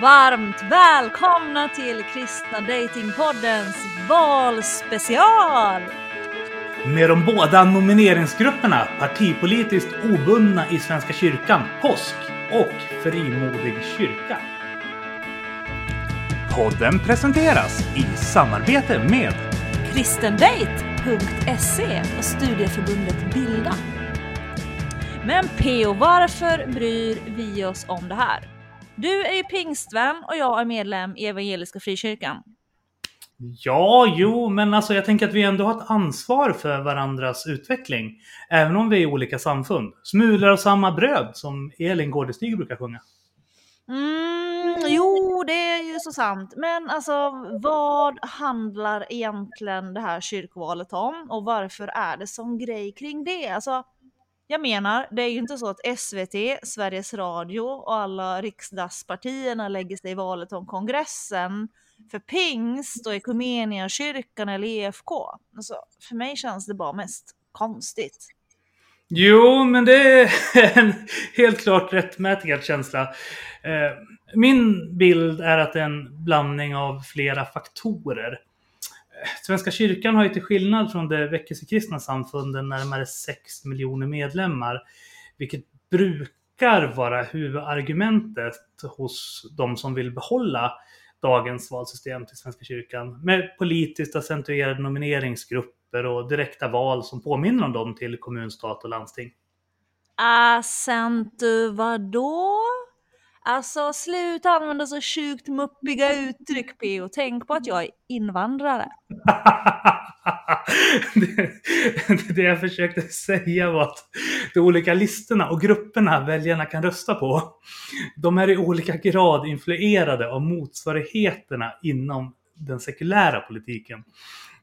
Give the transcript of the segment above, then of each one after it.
varmt välkomna till Kristna Datingpoddens valspecial! Med de båda nomineringsgrupperna Partipolitiskt obundna i Svenska kyrkan, Påsk och Frimodig kyrka. Podden presenteras i samarbete med kristendate.se och studieförbundet Bilda. Men P.O. varför bryr vi oss om det här? Du är ju pingstvän och jag är medlem i Evangeliska Frikyrkan. Ja, jo, men alltså jag tänker att vi ändå har ett ansvar för varandras utveckling. Även om vi är olika samfund. Smulor av samma bröd, som Elin Gårdestig brukar sjunga. Mm, jo, det är ju så sant. Men alltså, vad handlar egentligen det här kyrkovalet om? Och varför är det som grej kring det? Alltså, jag menar, det är ju inte så att SVT, Sveriges Radio och alla riksdagspartierna lägger sig i valet om kongressen för pingst och kyrkan eller EFK. Alltså, för mig känns det bara mest konstigt. Jo, men det är en helt klart rättmätigad känsla. Eh, min bild är att det är en blandning av flera faktorer. Svenska kyrkan har ju till skillnad från det väckelsekristna samfunden närmare 6 miljoner medlemmar, vilket brukar vara huvudargumentet hos de som vill behålla dagens valsystem till Svenska kyrkan med politiskt accentuerade nomineringsgrupper och direkta val som påminner om dem till kommun, stat och landsting. Accentu vadå? Alltså sluta använda så sjukt muppiga uttryck PO. tänk på att jag är invandrare. det, det jag försökte säga var att de olika listorna och grupperna väljarna kan rösta på, de är i olika grad influerade av motsvarigheterna inom den sekulära politiken.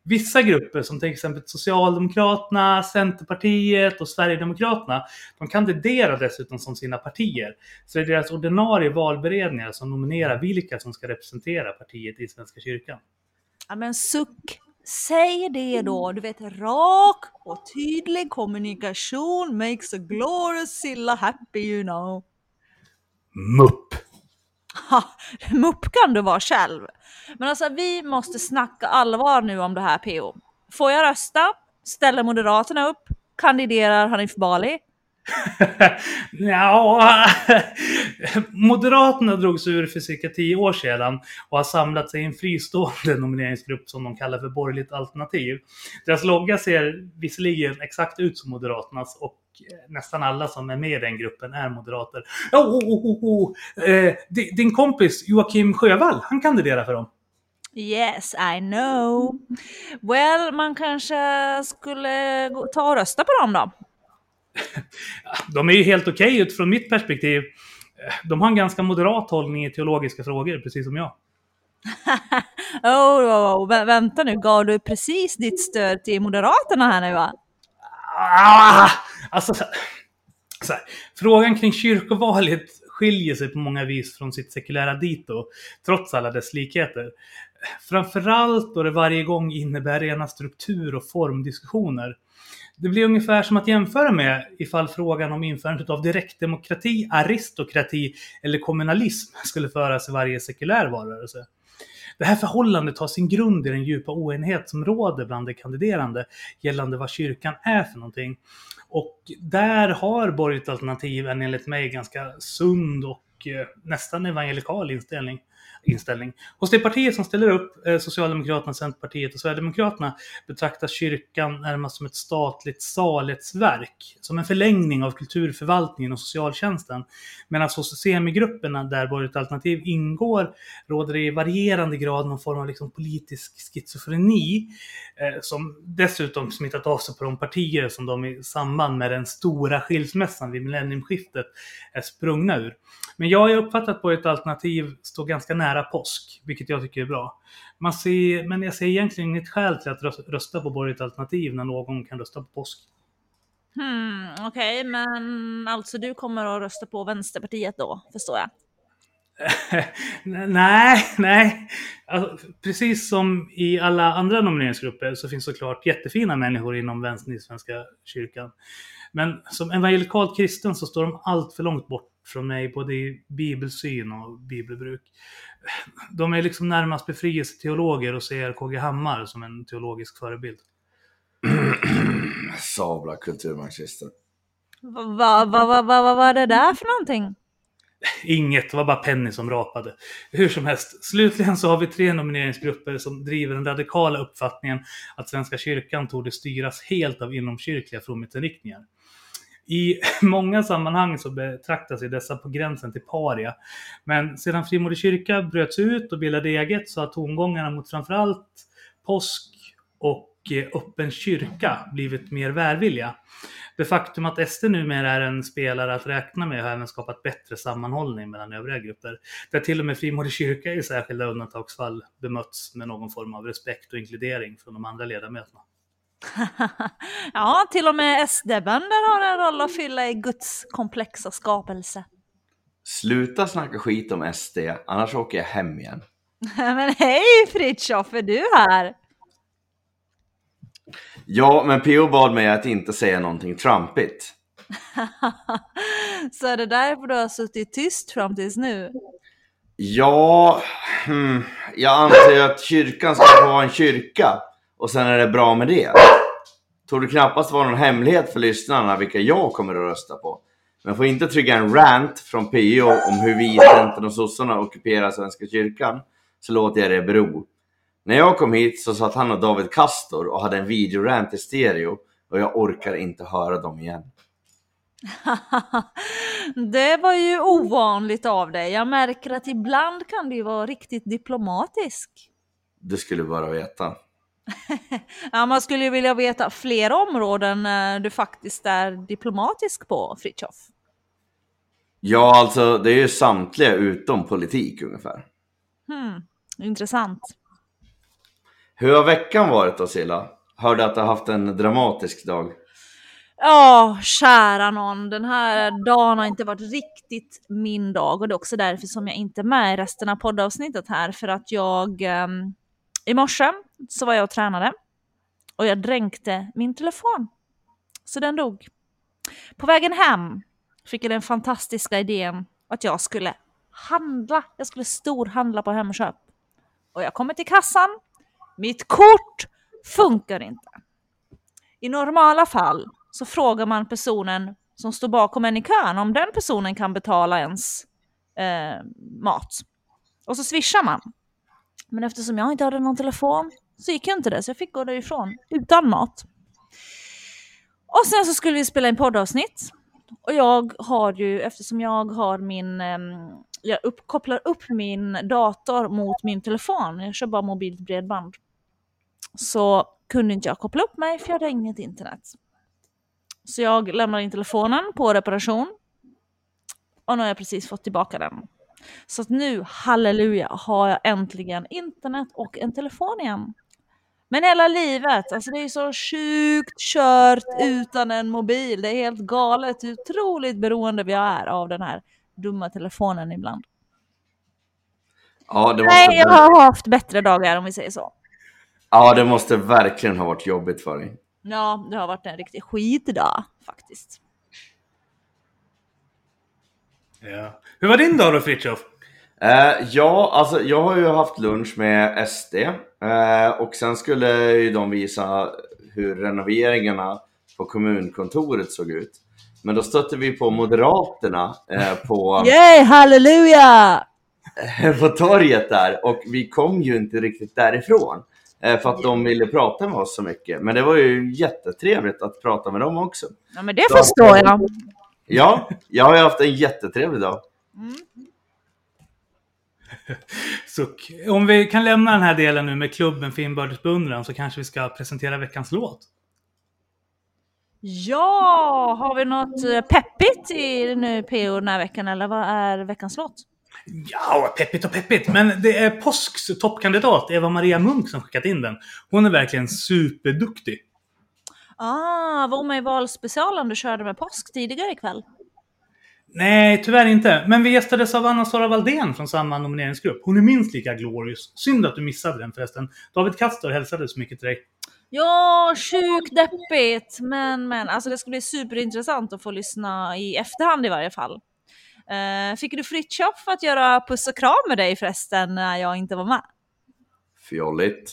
Vissa grupper som till exempel Socialdemokraterna, Centerpartiet och Sverigedemokraterna, de kandiderar dessutom som sina partier. Så det är deras ordinarie valberedningar som nominerar vilka som ska representera partiet i Svenska kyrkan. Ja men suck! Säg det då! Du vet, rak och tydlig kommunikation makes a glorious silla happy you know. Mupp! Mupp kan du vara själv. Men alltså vi måste snacka allvar nu om det här PO. Får jag rösta? Ställer Moderaterna upp? Kandiderar Hanif Bali? ja, Moderaterna drogs ur för cirka tio år sedan och har samlat sig i en fristående nomineringsgrupp som de kallar för Borgerligt alternativ. Deras logga ser visserligen exakt ut som Moderaternas och nästan alla som är med i den gruppen är moderater. Oh, oh, oh, oh. Eh, din kompis Joakim Sjövall, han kandiderar för dem. Yes, I know. Well, man kanske skulle ta och rösta på dem då? De är ju helt okej okay utifrån mitt perspektiv. De har en ganska moderat hållning i teologiska frågor, precis som jag. oh, oh, oh, vänta nu, gav du precis ditt stöd till Moderaterna här nu va? Ah, alltså, så här, frågan kring kyrkovalet skiljer sig på många vis från sitt sekulära dito, trots alla dess likheter. Framförallt då det varje gång innebär rena struktur och formdiskussioner. Det blir ungefär som att jämföra med ifall frågan om införandet av direktdemokrati, aristokrati eller kommunalism skulle föras i varje sekulär valrörelse. Det här förhållandet har sin grund i den djupa oenighet som råder bland de kandiderande gällande vad kyrkan är för någonting. Och där har borgerligt alternativ en enligt mig ganska sund och eh, nästan evangelikal inställning inställning. Hos det partiet som ställer upp, eh, Socialdemokraterna, Centerpartiet och Sverigedemokraterna, betraktas kyrkan närmast som ett statligt saletsverk, som en förlängning av kulturförvaltningen och socialtjänsten. Medan alltså hos semigrupperna, där borgerligt alternativ ingår, råder det i varierande grad någon form av liksom politisk schizofreni, eh, som dessutom smittat av sig på de partier som de i samband med den stora skilsmässan vid millenniumskiftet är sprungna ur. Men jag har uppfattat att borgerligt alternativ står ganska nära påsk, vilket jag tycker är bra. Man ser, men jag ser egentligen inget skäl till att rösta på borgerligt alternativ när någon kan rösta på påsk. Hmm, Okej, okay, men alltså du kommer att rösta på Vänsterpartiet då, förstår jag? nej, nej. Alltså, precis som i alla andra nomineringsgrupper så finns såklart jättefina människor inom vänstern i Svenska kyrkan. Men som evangelikalt kristen så står de allt för långt bort från mig både i bibelsyn och bibelbruk. De är liksom närmast befrielseteologer och ser KG Hammar som en teologisk förebild. Sabla kulturmarxister. Vad va, va, va, va, va var det där för någonting? Inget, det var bara Penny som rapade. Hur som helst, slutligen så har vi tre nomineringsgrupper som driver den radikala uppfattningen att Svenska kyrkan torde styras helt av inomkyrkliga fromhetsinriktningar. I många sammanhang så betraktas ju dessa på gränsen till paria. Men sedan Frimodig kyrka bröts ut och bildade eget så har tongångarna mot framförallt påsk och eh, öppen kyrka blivit mer välvilliga. Det faktum att SD numera är en spelare att räkna med har även skapat bättre sammanhållning mellan övriga grupper. Där till och med Frimodig kyrka i särskilda undantagsfall bemötts med någon form av respekt och inkludering från de andra ledamöterna. ja, till och med SD-bönder har en roll att fylla i Guds komplexa skapelse. Sluta snacka skit om SD, annars åker jag hem igen. Men hej Fritiof, är du här? Ja, men PO bad mig att inte säga någonting trumpigt. Så är det därför du har suttit tyst fram tills nu? Ja, hmm, jag anser att kyrkan ska vara en kyrka och sen är det bra med det. Tror det knappast vara någon hemlighet för lyssnarna vilka jag kommer att rösta på. Men får inte trygga en rant från PO om hur vi i Centern och sossarna ockuperar Svenska kyrkan så låter jag det bero. När jag kom hit så satt han och David Kastor och hade en videorant i stereo och jag orkar inte höra dem igen. det var ju ovanligt av dig. Jag märker att ibland kan du vara riktigt diplomatisk. Du skulle bara veta. ja, man skulle ju vilja veta fler områden eh, du faktiskt är diplomatisk på, Fritjof. Ja, alltså det är ju samtliga utom politik ungefär. Hmm, intressant. Hur har veckan varit då Silla? Hörde att du har haft en dramatisk dag. Ja, kära någon. Den här dagen har inte varit riktigt min dag och det är också därför som jag inte är med i resten av poddavsnittet här för att jag um, i morse så var jag och tränade och jag dränkte min telefon. Så den dog. På vägen hem fick jag den fantastiska idén att jag skulle handla. Jag skulle storhandla på Hemköp. Och jag kommer till kassan. Mitt kort funkar inte. I normala fall så frågar man personen som står bakom en i kön om den personen kan betala ens eh, mat. Och så swishar man. Men eftersom jag inte hade någon telefon så gick jag inte det, så jag fick gå därifrån utan mat. Och sen så skulle vi spela in poddavsnitt. Och jag har ju, eftersom jag har min, ehm, jag upp, kopplar upp min dator mot min telefon, jag kör bara mobilt bredband. Så kunde inte jag koppla upp mig för jag hade inget internet. Så jag lämnar in telefonen på reparation. Och nu har jag precis fått tillbaka den. Så att nu, halleluja, har jag äntligen internet och en telefon igen. Men hela livet, alltså det är så sjukt kört utan en mobil. Det är helt galet hur otroligt beroende vi är av den här dumma telefonen ibland. Ja, det måste Nej, jag har haft bättre dagar om vi säger så. Ja, det måste verkligen ha varit jobbigt för dig. Ja, det har varit en riktig skitdag faktiskt. Ja. Hur var din dag då Fritiof? Eh, ja, alltså jag har ju haft lunch med SD eh, och sen skulle ju de visa hur renoveringarna på kommunkontoret såg ut. Men då stötte vi på Moderaterna eh, på, Yay, halleluja! på torget där och vi kom ju inte riktigt därifrån. Eh, för att de ville prata med oss så mycket. Men det var ju jättetrevligt att prata med dem också. Ja, men det förstår jag. Ja, jag har ju haft en jättetrevlig dag. Mm. Så om vi kan lämna den här delen nu med klubben för inbördes beundran så kanske vi ska presentera veckans låt. Ja, har vi något eh, peppigt i nu PO den här veckan eller vad är veckans låt? Ja, peppigt och peppigt. Men det är Påsks toppkandidat, Eva-Maria Munk, som skickat in den. Hon är verkligen superduktig. Ah, var med i valspecialen du körde med påsk tidigare ikväll? Nej, tyvärr inte. Men vi gästades av Anna-Sara Valdén från samma nomineringsgrupp. Hon är minst lika glorious. Synd att du missade den förresten. David Kastor hälsade så mycket till dig. Ja, sjukt deppigt. Men, men alltså det ska bli superintressant att få lyssna i efterhand i varje fall. Uh, fick du fritt för att göra puss och kram med dig förresten när jag inte var med? Fjolligt.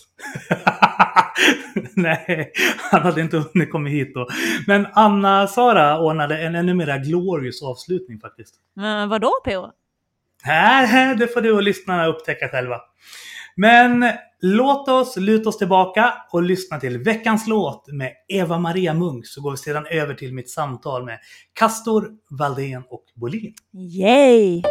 Nej, han hade inte hunnit komma hit då. Men Anna-Sara ordnade en ännu mer glorious avslutning faktiskt. Men vadå PO? Här, det får du och lyssnarna upptäcka själva. Men låt oss luta oss tillbaka och lyssna till veckans låt med Eva-Maria Munk så går vi sedan över till mitt samtal med Castor, Valdén och Bolin. Yay!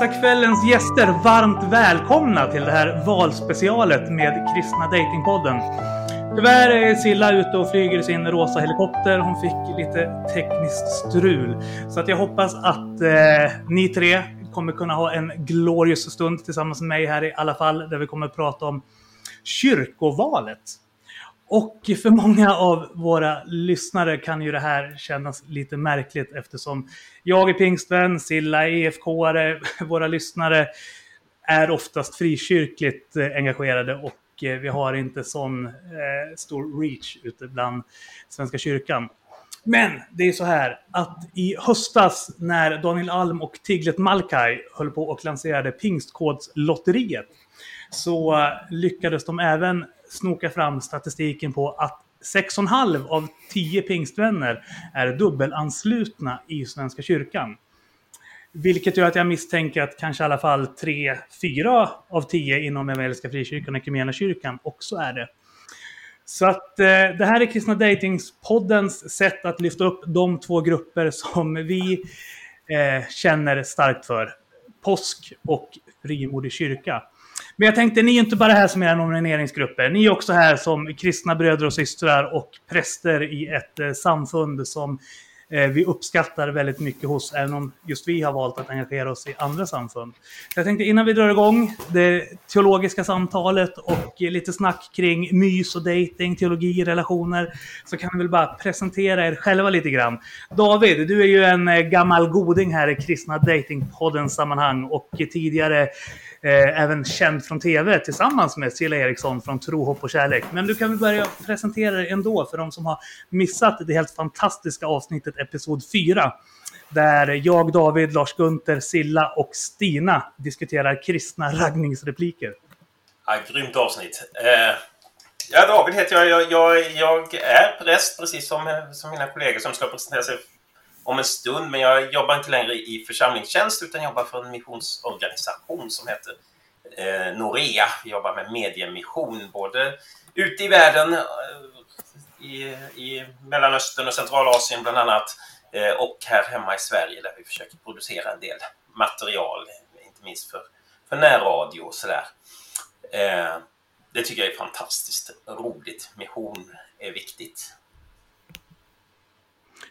Hälsa kvällens gäster varmt välkomna till det här valspecialet med Kristna Datingpodden. Tyvärr är Silla ute och flyger i sin rosa helikopter. Hon fick lite tekniskt strul. Så att jag hoppas att eh, ni tre kommer kunna ha en glorious stund tillsammans med mig här i alla fall. Där vi kommer prata om kyrkovalet. Och för många av våra lyssnare kan ju det här kännas lite märkligt eftersom jag är pingstvän, Silla är EFK-are, våra lyssnare är oftast frikyrkligt eh, engagerade och eh, vi har inte sån eh, stor reach ute bland Svenska kyrkan. Men det är så här att i höstas när Daniel Alm och Tiglet Malkai höll på och lanserade Pingstkodslotteriet så eh, lyckades de även snoka fram statistiken på att 6,5 av 10 pingstvänner är dubbelanslutna i Svenska kyrkan. Vilket gör att jag misstänker att kanske i alla fall 3-4 av 10 inom Evangeliska Frikyrkan och kyrkan också är det. Så att eh, det här är Kristna Datings-poddens sätt att lyfta upp de två grupper som vi eh, känner starkt för. Påsk och frimodig kyrka. Men jag tänkte, ni är inte bara här som era nomineringsgrupper. Ni är också här som kristna bröder och systrar och präster i ett eh, samfund som eh, vi uppskattar väldigt mycket hos, även om just vi har valt att engagera oss i andra samfund. Jag tänkte innan vi drar igång det teologiska samtalet och lite snack kring mys och dating, teologi, relationer, så kan vi väl bara presentera er själva lite grann. David, du är ju en eh, gammal goding här i Kristna Datingpoddens sammanhang och tidigare eh, även känd från tv tillsammans med Cilla Eriksson från Tro, hopp och kärlek. Men du kan väl börja presentera dig ändå för de som har missat det helt fantastiska avsnittet Episod 4. Där jag, David, Lars Gunther, Silla och Stina diskuterar kristna raggningsrepliker. Ja, grymt avsnitt. Eh, ja, David heter jag. Jag, jag. jag är präst precis som, som mina kollegor som ska presentera sig om en stund, men jag jobbar inte längre i församlingstjänst utan jobbar för en missionsorganisation som heter eh, Norea. Vi jobbar med mediemission både ute i världen, eh, i, i Mellanöstern och Centralasien bland annat, eh, och här hemma i Sverige där vi försöker producera en del material, inte minst för, för närradio och sådär. Eh, det tycker jag är fantastiskt roligt. Mission är viktigt.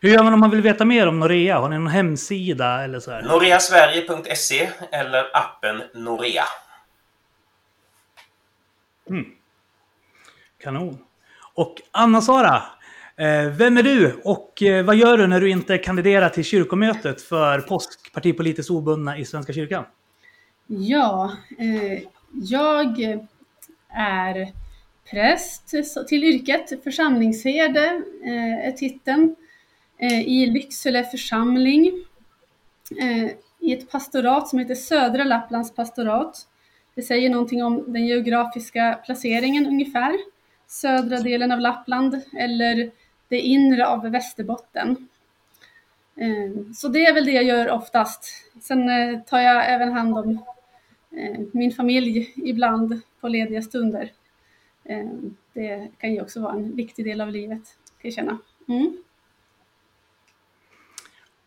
Hur gör man om man vill veta mer om Norea? Har ni någon hemsida eller så? Noreasverige.se eller appen Norea. Mm. Kanon. Och Anna-Sara, eh, vem är du och eh, vad gör du när du inte kandiderar till kyrkomötet för påskpartipolitiskt obundna i Svenska kyrkan? Ja, eh, jag är präst till yrket, församlingsherde är titeln. Eh, I Lycksele församling eh, i ett pastorat som heter Södra Lapplands pastorat. Det säger någonting om den geografiska placeringen ungefär. Södra delen av Lappland eller det inre av Västerbotten. Eh, så det är väl det jag gör oftast. Sen tar jag även hand om min familj ibland på lediga stunder. Det kan ju också vara en viktig del av livet, kan jag känna. Mm.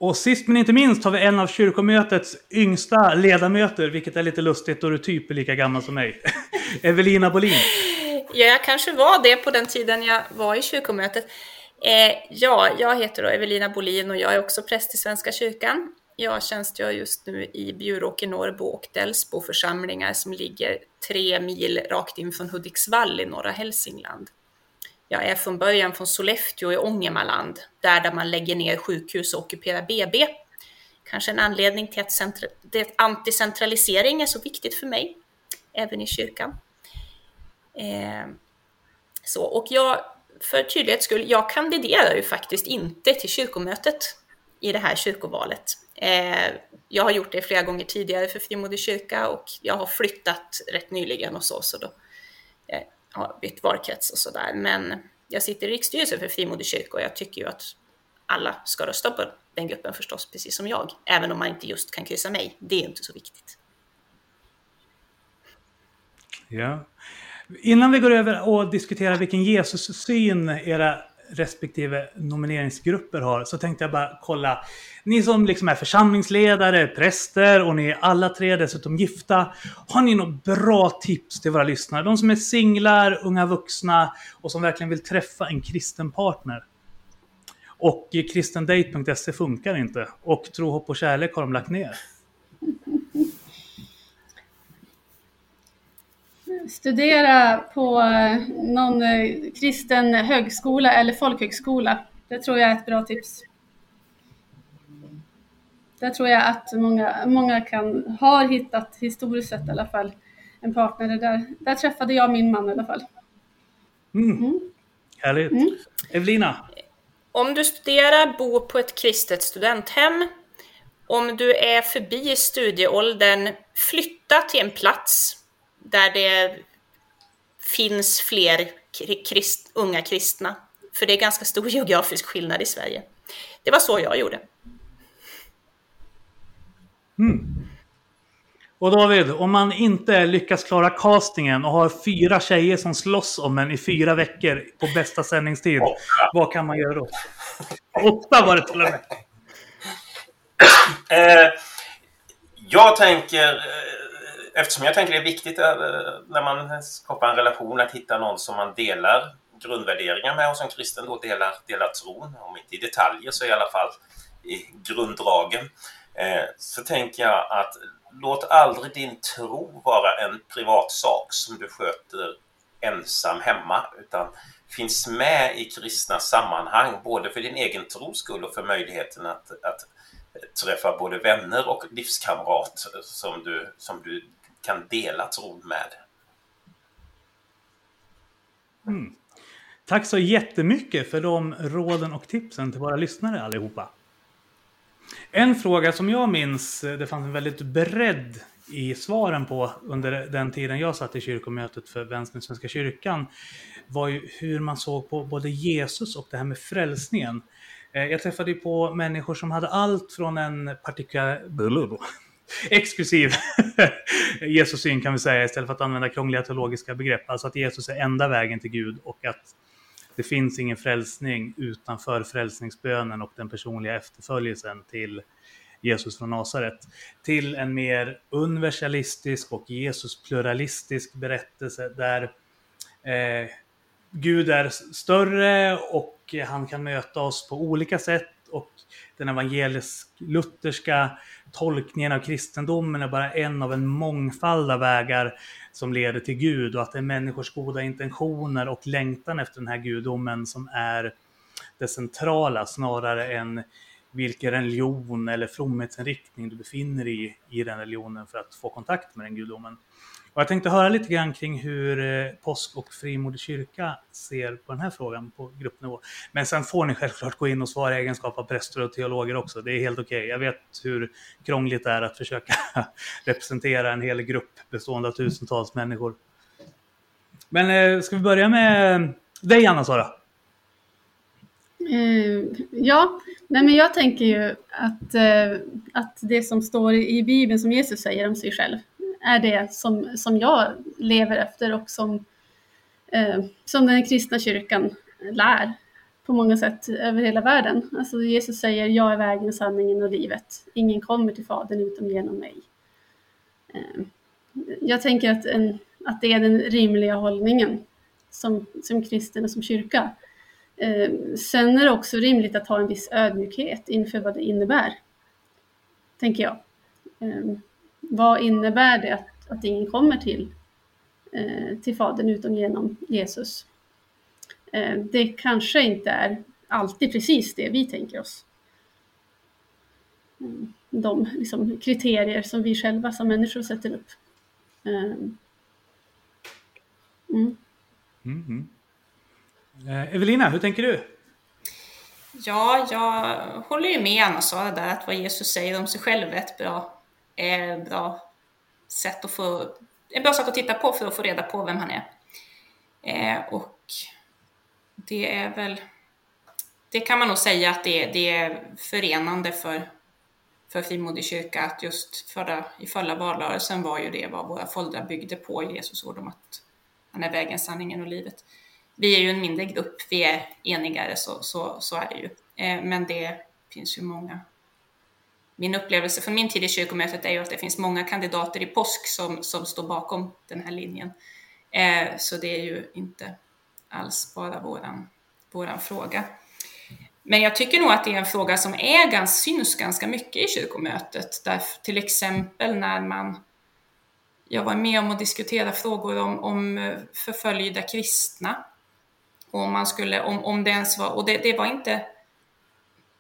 Och sist men inte minst har vi en av kyrkomötets yngsta ledamöter, vilket är lite lustigt då du typ är lika gammal som mig. Evelina Bolin. Ja, jag kanske var det på den tiden jag var i kyrkomötet. Eh, ja, jag heter då Evelina Bolin och jag är också präst i Svenska kyrkan. Jag tjänstgör just nu i Bjuråker, Norrbo och Delsbo församlingar som ligger tre mil rakt in från Hudiksvall i norra Hälsingland jag är från början från Sollefteå i Ångermanland, där, där man lägger ner sjukhus och ockuperar BB. Kanske en anledning till att det, anticentralisering är så viktigt för mig, även i kyrkan. Eh, så, och jag, för tydlighets skull, jag kandiderar ju faktiskt inte till kyrkomötet i det här kyrkovalet. Eh, jag har gjort det flera gånger tidigare för Frimodig kyrka och jag har flyttat rätt nyligen och så, så då eh, har bytt valkrets och sådär. Men jag sitter i riksstyrelsen för Frimodig kyrka och jag tycker ju att alla ska rösta på den gruppen förstås, precis som jag. Även om man inte just kan kryssa mig. Det är inte så viktigt. Ja. Innan vi går över och diskuterar vilken Jesus-syn era respektive nomineringsgrupper har så tänkte jag bara kolla. Ni som liksom är församlingsledare, präster och ni är alla tre dessutom gifta. Har ni något bra tips till våra lyssnare? De som är singlar, unga vuxna och som verkligen vill träffa en kristen partner. Och kristendate.se funkar inte. Och tro, hopp och kärlek har de lagt ner. Studera på eh, någon eh, kristen högskola eller folkhögskola. Det tror jag är ett bra tips. Där tror jag att många, många kan, har hittat, historiskt sett i alla fall, en partner. Där, där träffade jag min man i alla fall. Mm. Härligt. Mm. Evelina? Om du studerar, bor på ett kristet studenthem, om du är förbi studieåldern, flytta till en plats där det finns fler kri- krist, unga kristna. För det är ganska stor geografisk skillnad i Sverige. Det var så jag gjorde. Och David, om man inte lyckas klara castingen och har fyra tjejer som slåss om en i fyra veckor på bästa sändningstid, Åtta. vad kan man göra då? Åtta var det till och med. Eh, jag tänker, eh, eftersom jag tänker det är viktigt eh, när man skapar en relation att hitta någon som man delar grundvärderingar med och som kristen då delar, delar tron, om inte i detaljer så i alla fall i grunddragen. Eh, så tänker jag att låt aldrig din tro vara en privat sak som du sköter ensam hemma, utan finns med i kristna sammanhang, både för din egen tros skull och för möjligheten att, att träffa både vänner och livskamrat som du, som du kan dela tron med. Tack så jättemycket för de råden och tipsen till våra lyssnare allihopa. En fråga som jag minns det fanns en väldigt bredd i svaren på under den tiden jag satt i kyrkomötet för Vänstern i Svenska kyrkan var ju hur man såg på både Jesus och det här med frälsningen. Eh, Jag träffade ju på människor som hade allt från en partikulär exklusiv Jesussyn kan vi säga istället för att använda krångliga teologiska begrepp. Alltså att Jesus är enda vägen till Gud och att det finns ingen frälsning utanför frälsningsbönen och den personliga efterföljelsen till Jesus från Nasaret. Till en mer universalistisk och Jesus-pluralistisk berättelse där eh, Gud är större och han kan möta oss på olika sätt den evangelisk-lutherska tolkningen av kristendomen är bara en av en mångfald av vägar som leder till Gud och att det är människors goda intentioner och längtan efter den här gudomen som är det centrala snarare än vilken religion eller fromhetsinriktning du befinner dig i, i den religionen för att få kontakt med den gudomen. Och jag tänkte höra lite grann kring hur eh, påsk och frimodig kyrka ser på den här frågan på gruppnivå. Men sen får ni självklart gå in och svara i egenskap av präster och teologer också. Det är helt okej. Jag vet hur krångligt det är att försöka representera en hel grupp bestående av tusentals människor. Men eh, ska vi börja med eh, dig Anna-Sara? Eh, ja, nej men jag tänker ju att, att det som står i Bibeln som Jesus säger om sig själv är det som, som jag lever efter och som, eh, som den kristna kyrkan lär på många sätt över hela världen. Alltså Jesus säger jag är vägen, sanningen och livet. Ingen kommer till Fadern utom genom mig. Eh, jag tänker att, en, att det är den rimliga hållningen som, som kristen och som kyrka. Eh, sen är det också rimligt att ha en viss ödmjukhet inför vad det innebär. Tänker jag. Eh, vad innebär det att, att ingen kommer till, eh, till Fadern utom genom Jesus? Eh, det kanske inte är alltid precis det vi tänker oss. Mm, De liksom, kriterier som vi själva som människor sätter upp. Eh, Mm. Mm. Eh, Evelina, hur tänker du? Ja, jag håller ju med Anna-Sara där att vad Jesus säger om sig själv är ett bra, är ett bra sätt att få, en bra sak att titta på för att få reda på vem han är. Eh, och det är väl, det kan man nog säga att det, det är förenande för, för Frimodig kyrka att just förra, i förra valrörelsen var ju det vad våra foldrar byggde på, Jesus ord om att han är vägen, sanningen och livet. vi är ju en mindre grupp, vi är enigare, så, så, så är det ju. Eh, men det finns ju många. Min upplevelse från min tid i kyrkomötet är ju att det finns många kandidater i påsk som, som står bakom den här linjen. Eh, så det är ju inte alls bara våran, våran fråga. Men jag tycker nog att det är en fråga som är ganska, syns ganska mycket i kyrkomötet. Där till exempel när man jag var med om att diskutera frågor om, om eh, förföljda kristna. Och om man skulle, om, om det ens var, och det, det var inte,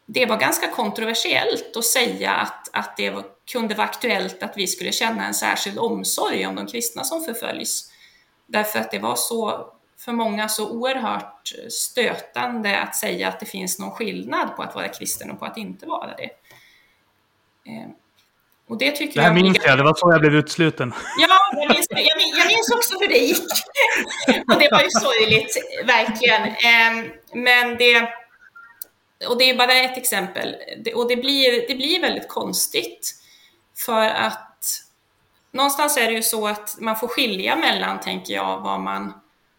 det var ganska kontroversiellt att säga att, att det var, kunde vara aktuellt att vi skulle känna en särskild omsorg om de kristna som förföljs. Därför att det var så, för många så oerhört stötande att säga att det finns någon skillnad på att vara kristen och på att inte vara det. Eh, och det tycker Det här jag... minns jag, det var så jag blev utsluten. Ja, jag minns, jag, minns, jag minns också hur det gick. Och det var ju sorgligt, verkligen. Ehm, Men det... Och det är bara ett exempel. Det- Och det blir, det blir väldigt konstigt. För att någonstans är det ju så att man får skilja mellan, tänker jag, vad, man,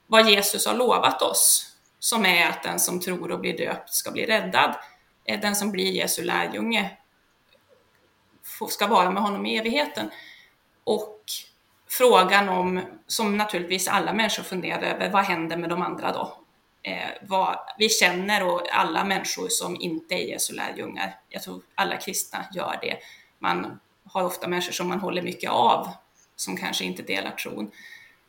vad Jesus har lovat oss. Som är att den som tror och blir döpt ska bli räddad. Eh, den som blir Jesu lärjunge ska vara med honom i evigheten. Och frågan om, som naturligtvis alla människor funderar över, vad händer med de andra då? Eh, vad, vi känner och alla människor som inte är Jesu lärjungar, jag tror alla kristna gör det. Man har ofta människor som man håller mycket av, som kanske inte delar tron.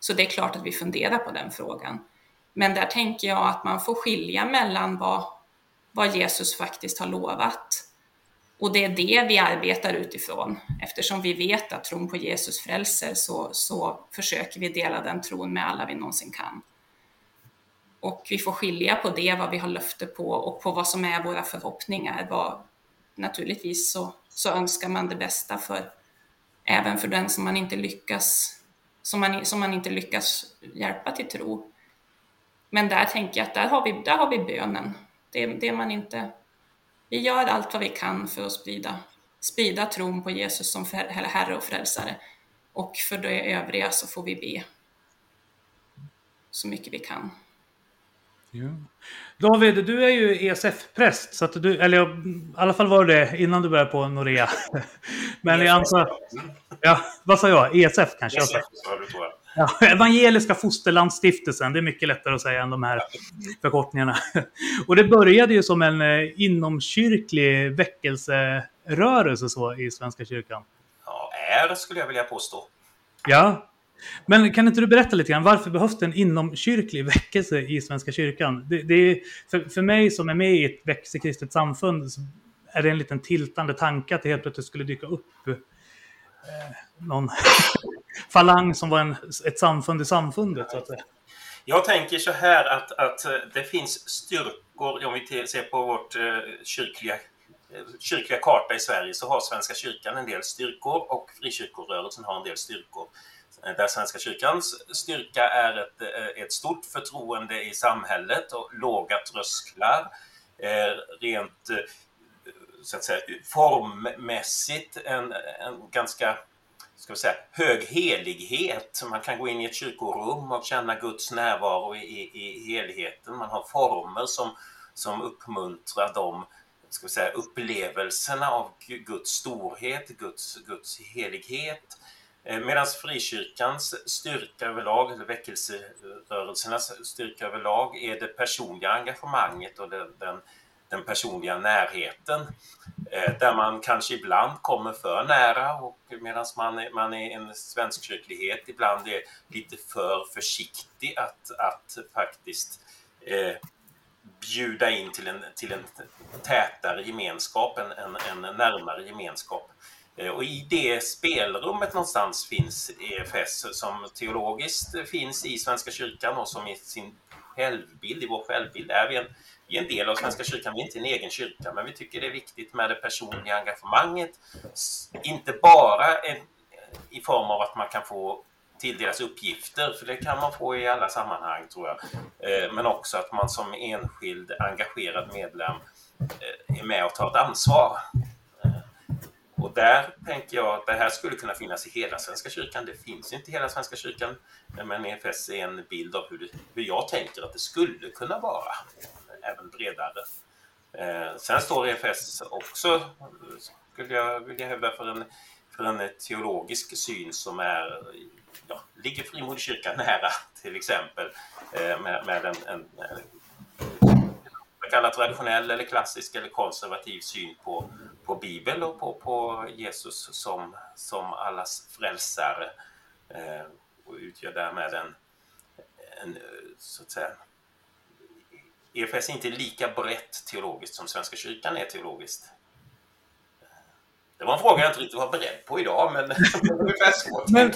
Så det är klart att vi funderar på den frågan. Men där tänker jag att man får skilja mellan vad, vad Jesus faktiskt har lovat och det är det vi arbetar utifrån. Eftersom vi vet att tron på Jesus frälser så, så försöker vi dela den tron med alla vi någonsin kan. Och vi får skilja på det, vad vi har löfte på och på vad som är våra förhoppningar. Vad, naturligtvis så, så önskar man det bästa för även för den som man inte lyckas som man, som man inte lyckas hjälpa till tro. Men där tänker jag att där har vi, där har vi bönen. Det, det man inte vi gör allt vad vi kan för att sprida, sprida tron på Jesus som för- Herre och Frälsare. Och för det övriga så får vi be så mycket vi kan. Ja. David, du är ju ESF-präst, så att du, eller i alla fall var du det innan du började på Norea. Men jag antar... Ja, vad sa jag? ESF kanske jag sa. sa du, tror jag. Ja, Evangeliska Fosterlandsstiftelsen, det är mycket lättare att säga än de här förkortningarna. Och det började ju som en eh, inomkyrklig väckelserörelse så i Svenska kyrkan. Ja, är skulle jag vilja påstå. Ja. Men kan inte du berätta lite grann, varför behövs det en inomkyrklig väckelse i Svenska kyrkan? Det, det är, för, för mig som är med i ett växelkristet samfund så är det en liten tiltande tanke att det helt plötsligt skulle dyka upp eh, någon falang som var en, ett samfund i samfundet. Så att säga. Jag tänker så här att, att eh, det finns styrkor, om vi ser på vårt eh, kyrkliga, eh, kyrkliga karta i Sverige så har Svenska kyrkan en del styrkor och frikyrkorörelsen har en del styrkor. Där Svenska kyrkans styrka är ett, eh, ett stort förtroende i samhället och låga trösklar. Eh, rent eh, så att säga, formmässigt en, en ganska ska vi säga, hög helighet. Man kan gå in i ett kyrkorum och känna Guds närvaro i, i, helheten. Man har former som, som uppmuntrar de ska vi säga, upplevelserna av Guds storhet, Guds, Guds helighet. Eh, medan frikyrkans styrka överlag, eller väckelserörelsernas styrka överlag, är det personliga engagemanget och den, den, den personliga närheten. Eh, där man kanske ibland kommer för nära och medan man, man är en svenskkyrklighet ibland är lite för försiktig att, att faktiskt eh, bjuda in till en, till en tätare gemenskap, en, en, en närmare gemenskap. Eh, och i det spelrummet någonstans finns EFS som teologiskt finns i Svenska kyrkan och som i sin självbild, i vår självbild är vi en, vi är en del av Svenska kyrkan, vi är inte en egen kyrka, men vi tycker det är viktigt med det personliga engagemanget. Inte bara en, i form av att man kan få tilldelas uppgifter, för det kan man få i alla sammanhang tror jag. Eh, men också att man som enskild engagerad medlem eh, är med och tar ett ansvar. Och där tänker jag att det här skulle kunna finnas i hela Svenska kyrkan. Det finns inte i hela Svenska kyrkan, men EFS är en bild av hur, det, hur jag tänker att det skulle kunna vara, även bredare. Eh, sen står EFS också, skulle jag vilja hävda, för en, för en teologisk syn som är, ja, ligger frimodigkyrkan nära, till exempel, eh, med, med en, en, en kalla traditionell eller klassisk eller konservativ syn på, på Bibeln och på, på Jesus som, som allas frälsare eh, och utgör därmed en, en så att säga EFS är inte lika brett teologiskt som Svenska kyrkan är teologiskt. Det var en fråga jag inte riktigt var beredd på idag, men ungefär så. Men,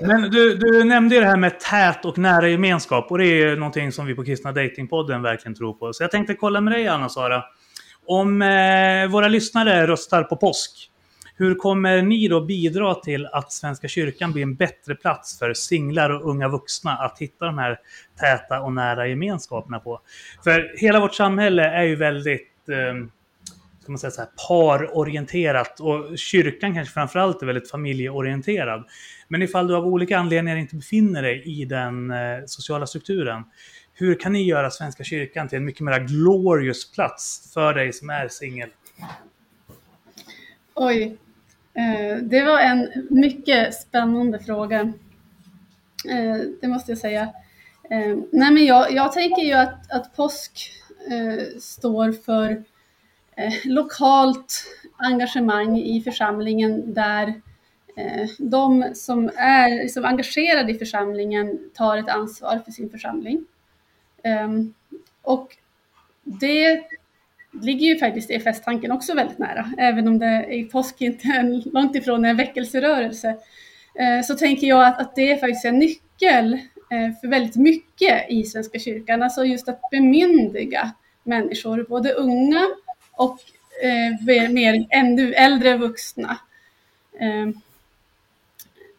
men du, du nämnde ju det här med tät och nära gemenskap och det är någonting som vi på Kristna Datingpodden verkligen tror på. Så jag tänkte kolla med dig Anna-Sara. Om eh, våra lyssnare röstar på påsk, hur kommer ni då bidra till att Svenska kyrkan blir en bättre plats för singlar och unga vuxna att hitta de här täta och nära gemenskaperna på? För hela vårt samhälle är ju väldigt eh, ska man säga så här, parorienterat och kyrkan kanske framförallt är väldigt familjeorienterad. Men ifall du av olika anledningar inte befinner dig i den eh, sociala strukturen, hur kan ni göra Svenska kyrkan till en mycket mer glorious plats för dig som är singel? Oj, eh, det var en mycket spännande fråga. Eh, det måste jag säga. Eh, nej men jag, jag tänker ju att, att påsk eh, står för eh, Eh, lokalt engagemang i församlingen där eh, de som är liksom engagerade i församlingen tar ett ansvar för sin församling. Ehm, och det ligger ju faktiskt EFS-tanken också väldigt nära, även om det i påsk inte är långt ifrån en väckelserörelse. Eh, så tänker jag att, att det är faktiskt en nyckel för väldigt mycket i Svenska kyrkan, alltså just att bemyndiga människor, både unga och eh, mer ännu äldre vuxna. Eh,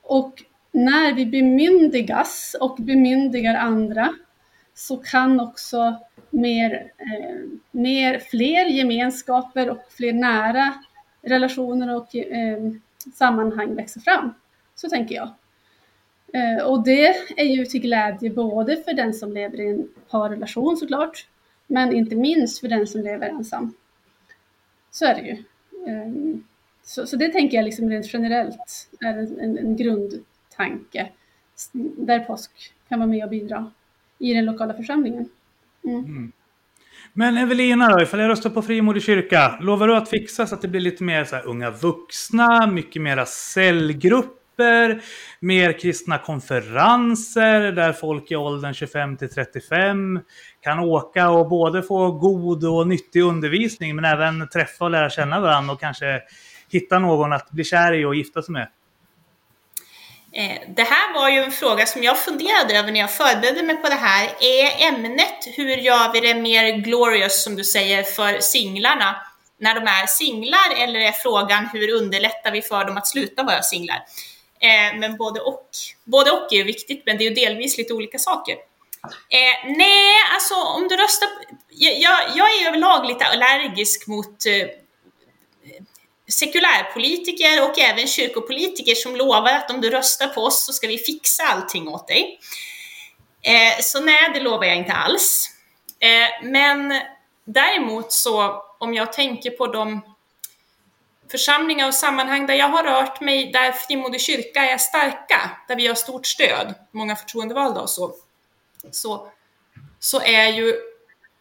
och när vi bemyndigas och bemyndigar andra så kan också mer, eh, mer, fler gemenskaper och fler nära relationer och eh, sammanhang växa fram. Så tänker jag. Eh, och det är ju till glädje både för den som lever i en parrelation såklart, men inte minst för den som lever ensam. Så är det ju. Ehm, så, så det tänker jag liksom rent generellt är en, en, en grundtanke där påsk kan vara med och bidra i den lokala församlingen. Mm. Mm. Men Evelina då, ifall jag röstar på Frimodig kyrka, lovar du att fixa så att det blir lite mer så här unga vuxna, mycket mera cellgrupp? Grupper, mer kristna konferenser där folk i åldern 25 till 35 kan åka och både få god och nyttig undervisning men även träffa och lära känna varandra och kanske hitta någon att bli kär i och gifta sig med? Eh, det här var ju en fråga som jag funderade över när jag förberedde mig på det här. Är ämnet hur gör vi det mer glorious, som du säger, för singlarna när de är singlar? Eller är frågan hur underlättar vi för dem att sluta vara singlar? Eh, men både och. Både och är ju viktigt, men det är ju delvis lite olika saker. Eh, nej, alltså om du röstar... Jag, jag är överlag lite allergisk mot eh, sekulärpolitiker och även kyrkopolitiker som lovar att om du röstar på oss så ska vi fixa allting åt dig. Eh, så nej, det lovar jag inte alls. Eh, men däremot så, om jag tänker på de församlingar och sammanhang där jag har rört mig, där Frimodig kyrka är starka, där vi har stort stöd, många förtroendevalda och så, så, så är ju,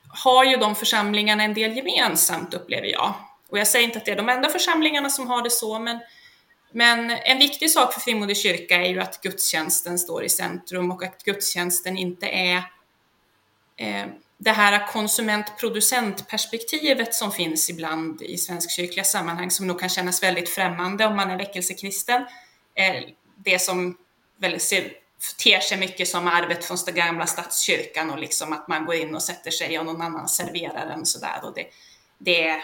har ju de församlingarna en del gemensamt, upplever jag. Och jag säger inte att det är de enda församlingarna som har det så, men, men en viktig sak för Frimodig kyrka är ju att gudstjänsten står i centrum och att gudstjänsten inte är eh, det här konsument-producent-perspektivet som finns ibland i svenskkyrkliga sammanhang som nog kan kännas väldigt främmande om man är väckelsekristen. Det som väl ser, ter sig mycket som arvet från den gamla statskyrkan och liksom att man går in och sätter sig och någon annan serverar en sådär. Och det, det,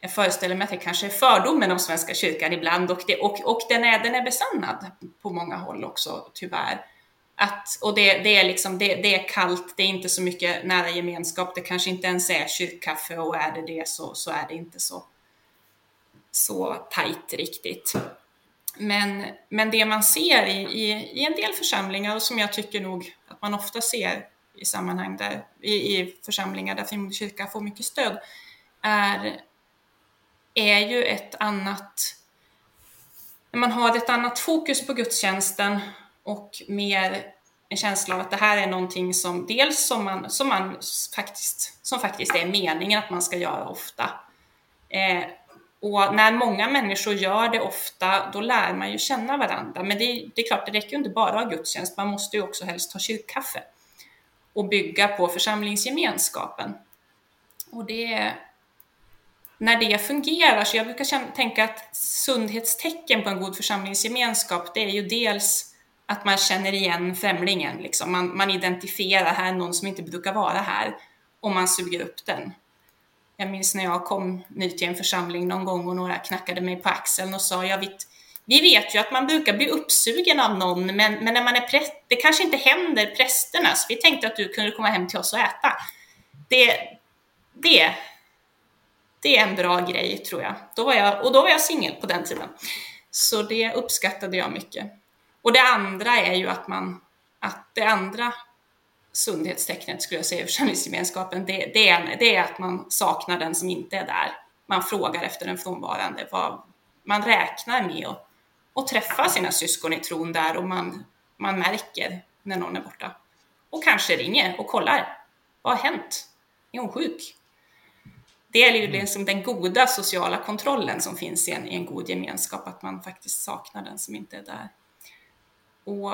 jag föreställer mig att det kanske är fördomen om Svenska kyrkan ibland och, det, och, och den, är, den är besannad på många håll också, tyvärr. Att, och det, det, är liksom, det, det, är kallt, det är inte så mycket nära gemenskap, det kanske inte ens är kyrkkaffe och är det det så, så är det inte så, så tajt riktigt. Men, men det man ser i, i, i en del församlingar och som jag tycker nog att man ofta ser i sammanhang där, i, i församlingar där Frimodig kyrka får mycket stöd, är, är ju ett annat, när man har ett annat fokus på gudstjänsten och mer en känsla av att det här är någonting som dels som man, som man faktiskt, som faktiskt är meningen att man ska göra ofta. Eh, och när många människor gör det ofta, då lär man ju känna varandra. Men det, det är klart, det räcker ju inte bara att ha gudstjänst, man måste ju också helst ha kyrkkaffe och bygga på församlingsgemenskapen. Och det, när det fungerar, så jag brukar tänka att sundhetstecken på en god församlingsgemenskap, det är ju dels att man känner igen främlingen, liksom. man, man identifierar här någon som inte brukar vara här och man suger upp den. Jag minns när jag kom ny till en församling någon gång och några knackade mig på axeln och sa, jag vet, vi vet ju att man brukar bli uppsugen av någon, men, men när man är präst, det kanske inte händer prästerna, så vi tänkte att du kunde komma hem till oss och äta. Det, det, det är en bra grej, tror jag. Då var jag och då var jag singel på den tiden. Så det uppskattade jag mycket. Och det andra är ju att man, att det andra sundhetstecknet skulle jag säga i församlingsgemenskapen, det, det, är, det är att man saknar den som inte är där. Man frågar efter den frånvarande. Vad, man räknar med att, att träffa sina syskon i tron där och man, man märker när någon är borta. Och kanske ringer och kollar. Vad har hänt? Är hon sjuk? Det är ju liksom den goda sociala kontrollen som finns i en, i en god gemenskap, att man faktiskt saknar den som inte är där. Och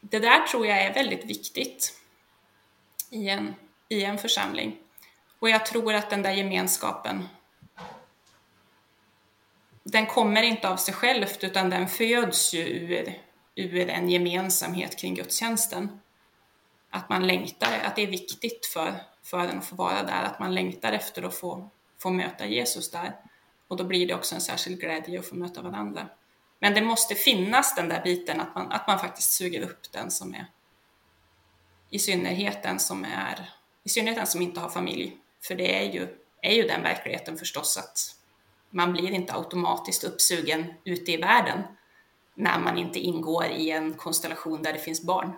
det där tror jag är väldigt viktigt i en, i en församling. Och jag tror att den där gemenskapen, den kommer inte av sig självt utan den föds ju ur, ur en gemensamhet kring gudstjänsten. Att man längtar, att det är viktigt för, för en att få vara där, att man längtar efter att få, få möta Jesus där. Och då blir det också en särskild glädje att få möta varandra. Men det måste finnas den där biten att man, att man faktiskt suger upp den som är i synnerhet den som är i synnerhet den som inte har familj. För det är ju, är ju den verkligheten förstås att man blir inte automatiskt uppsugen ute i världen när man inte ingår i en konstellation där det finns barn.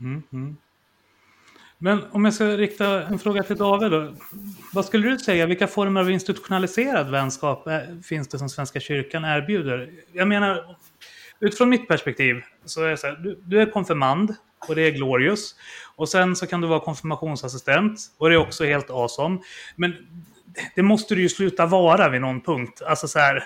Mm, mm. Men om jag ska rikta en fråga till David då. Vad skulle du säga, vilka former av institutionaliserad vänskap eh, finns det som Svenska kyrkan erbjuder? Jag menar, utifrån mitt perspektiv så är det så här, du, du är konfirmand och det är glorious. Och sen så kan du vara konfirmationsassistent och det är också helt awesome. Men det måste du ju sluta vara vid någon punkt. Alltså så här,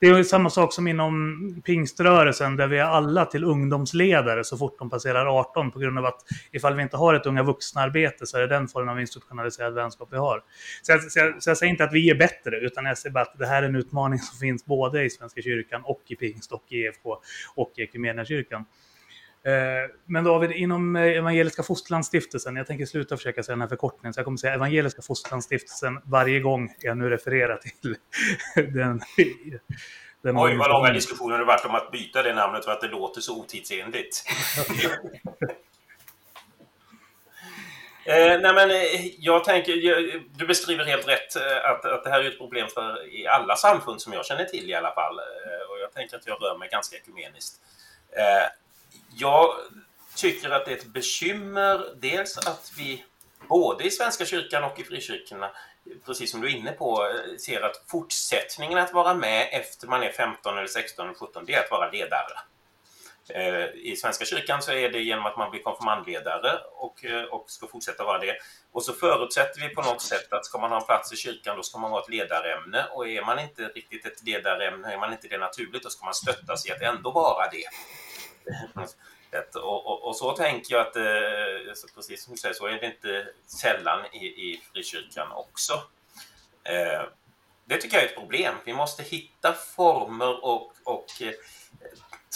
det är samma sak som inom pingströrelsen där vi är alla till ungdomsledare så fort de passerar 18 på grund av att ifall vi inte har ett unga vuxna-arbete så är det den formen av institutionaliserad vänskap vi har. Så jag, så, jag, så jag, säger inte att vi är bättre utan jag säger bara att det här är en utmaning som finns både i Svenska kyrkan och i pingst och i EFK och i Equmeniakyrkan. Eh, men David, inom eh, Evangeliska Fosterlandsstiftelsen, jag tänker sluta försöka säga den här förkortningen, så jag kommer säga Evangeliska Fosterlandsstiftelsen varje gång jag nu refererar till den. den Oj, vad långa diskussioner det varit om att byta det namnet för att det låter så otidsenligt. eh, nej men, eh, jag tänker, du beskriver helt rätt att, att det här är ett problem för i alla samfund som jag känner till i alla fall. och jag tänker att jag rör mig ganska ekumeniskt. Eh, jag tycker att det är ett bekymmer, dels att vi både i Svenska kyrkan och i frikyrkorna, precis som du är inne på, ser att fortsättningen att vara med efter man är 15 eller 16 eller 17, det är att vara ledare. Eh, I Svenska kyrkan så är det genom att man blir konfirmandledare och, eh, och ska fortsätta vara det. Och så förutsätter vi på något sätt att ska man ha en plats i kyrkan då ska man vara ett ledarämne och är man inte riktigt ett ledarämne, är man inte det naturligt, då ska man stöttas i att ändå vara det. Och, och, och, så tänker jag att, eh, alltså precis som du säger, så är det inte sällan i, i frikyrkan också. Eh, det tycker jag är ett problem. Vi måste hitta former och, och eh,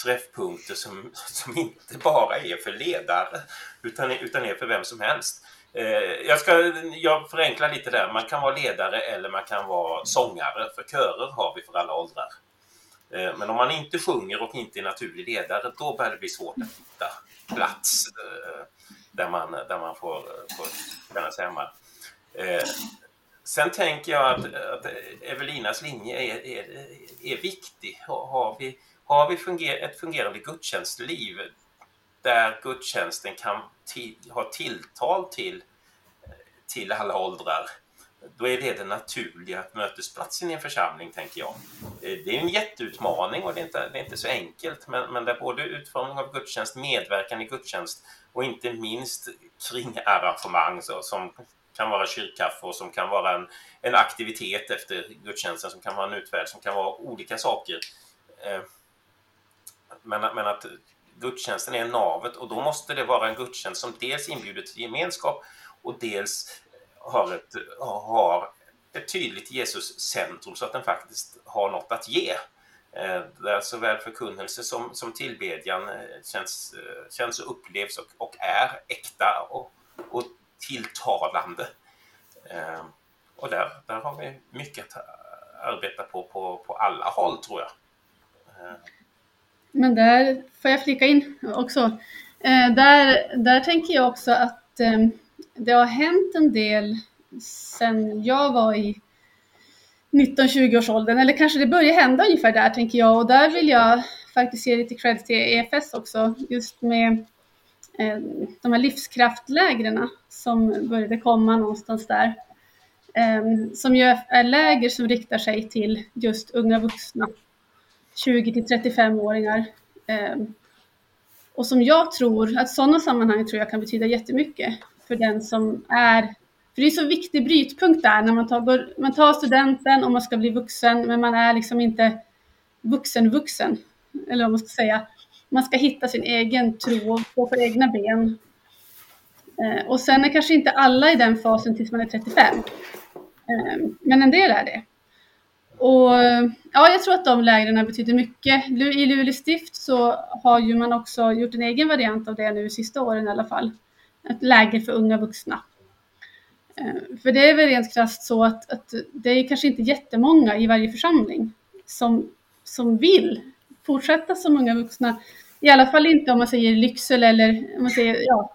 träffpunkter som, som inte bara är för ledare utan, utan är för vem som helst. Eh, jag, ska, jag förenklar lite där. Man kan vara ledare eller man kan vara sångare, för körer har vi för alla åldrar. Eh, men om man inte sjunger och inte är naturlig ledare, då börjar det bli svårt att hitta plats eh, där man, där man får, får känna sig hemma. Eh, sen tänker jag att, att Evelinas linje är, är, är viktig. Har, har vi, har vi funger, ett fungerande gudstjänstliv där gudstjänsten kan till, ha tilltal till, till alla åldrar, då är det den naturliga mötesplatsen i en församling, tänker jag. Eh, det är en jätteutmaning och det är inte, det är inte så enkelt, men, men där både utformning av gudstjänst, medverkan i gudstjänst och inte minst kring arrangemang så, som kan vara kyrkkaffe och som kan vara en, en aktivitet efter gudstjänsten, som kan vara en utvärld, som kan vara olika saker. Eh, men, men att gudstjänsten är navet och då måste det vara en gudstjänst som dels inbjuder till gemenskap och dels har ett, har ett tydligt Jesuscentrum så att den faktiskt har något att ge. Eh, där såväl alltså förkunnelse som, som tillbedjan eh, känns, eh, känns och upplevs och, och är äkta och, och tilltalande. Och där, där har vi mycket att arbeta på, på, på alla håll tror jag. Men där får jag flika in också. Där, där tänker jag också att ehm, det har hänt en del sen jag var i 19-20 års åldern, eller kanske det börjar hända ungefär där tänker jag. Och där vill jag faktiskt ge lite cred till EFS också, just med eh, de här livskraftlägren som började komma någonstans där. Eh, som ju är läger som riktar sig till just unga vuxna. 20 till 35-åringar. Eh, och som jag tror, att sådana sammanhang tror jag kan betyda jättemycket för den som är, för det är så viktig brytpunkt där när man tar, man tar studenten och man ska bli vuxen, men man är liksom inte vuxen-vuxen, eller vad man ska säga. Man ska hitta sin egen tro och stå på egna ben. Eh, och sen är kanske inte alla i den fasen tills man är 35. Eh, men en del är det. Och ja, jag tror att de lägren betyder mycket. I Luleå stift så har ju man också gjort en egen variant av det nu sista åren i alla fall. Ett läger för unga vuxna. Eh, för det är väl rent krasst så att, att det är kanske inte jättemånga i varje församling som, som vill fortsätta som unga vuxna. I alla fall inte om man säger Lycksele eller om man säger ja,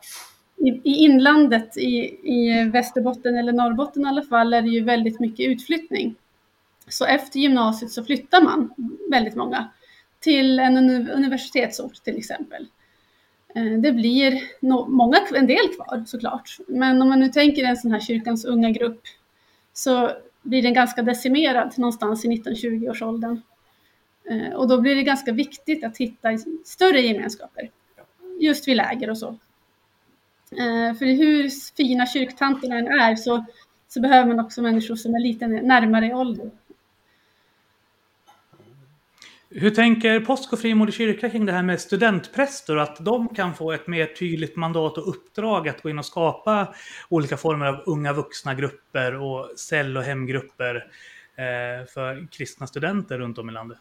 i, i inlandet i, i Västerbotten eller Norrbotten i alla fall är det ju väldigt mycket utflyttning. Så efter gymnasiet så flyttar man, väldigt många, till en universitetsort till exempel. Eh, det blir många, en del kvar såklart, men om man nu tänker en sån här kyrkans unga grupp så blir den ganska decimerad någonstans i 19-20-årsåldern. Eh, och då blir det ganska viktigt att hitta större gemenskaper, just vid läger och så. Eh, för hur fina kyrktanterna än är så, så behöver man också människor som är lite närmare i ålder. Hur tänker Påsk och Frimodig kyrka kring det här med studentpräster och att de kan få ett mer tydligt mandat och uppdrag att gå in och skapa olika former av unga vuxna grupper och cell och hemgrupper eh, för kristna studenter runt om i landet?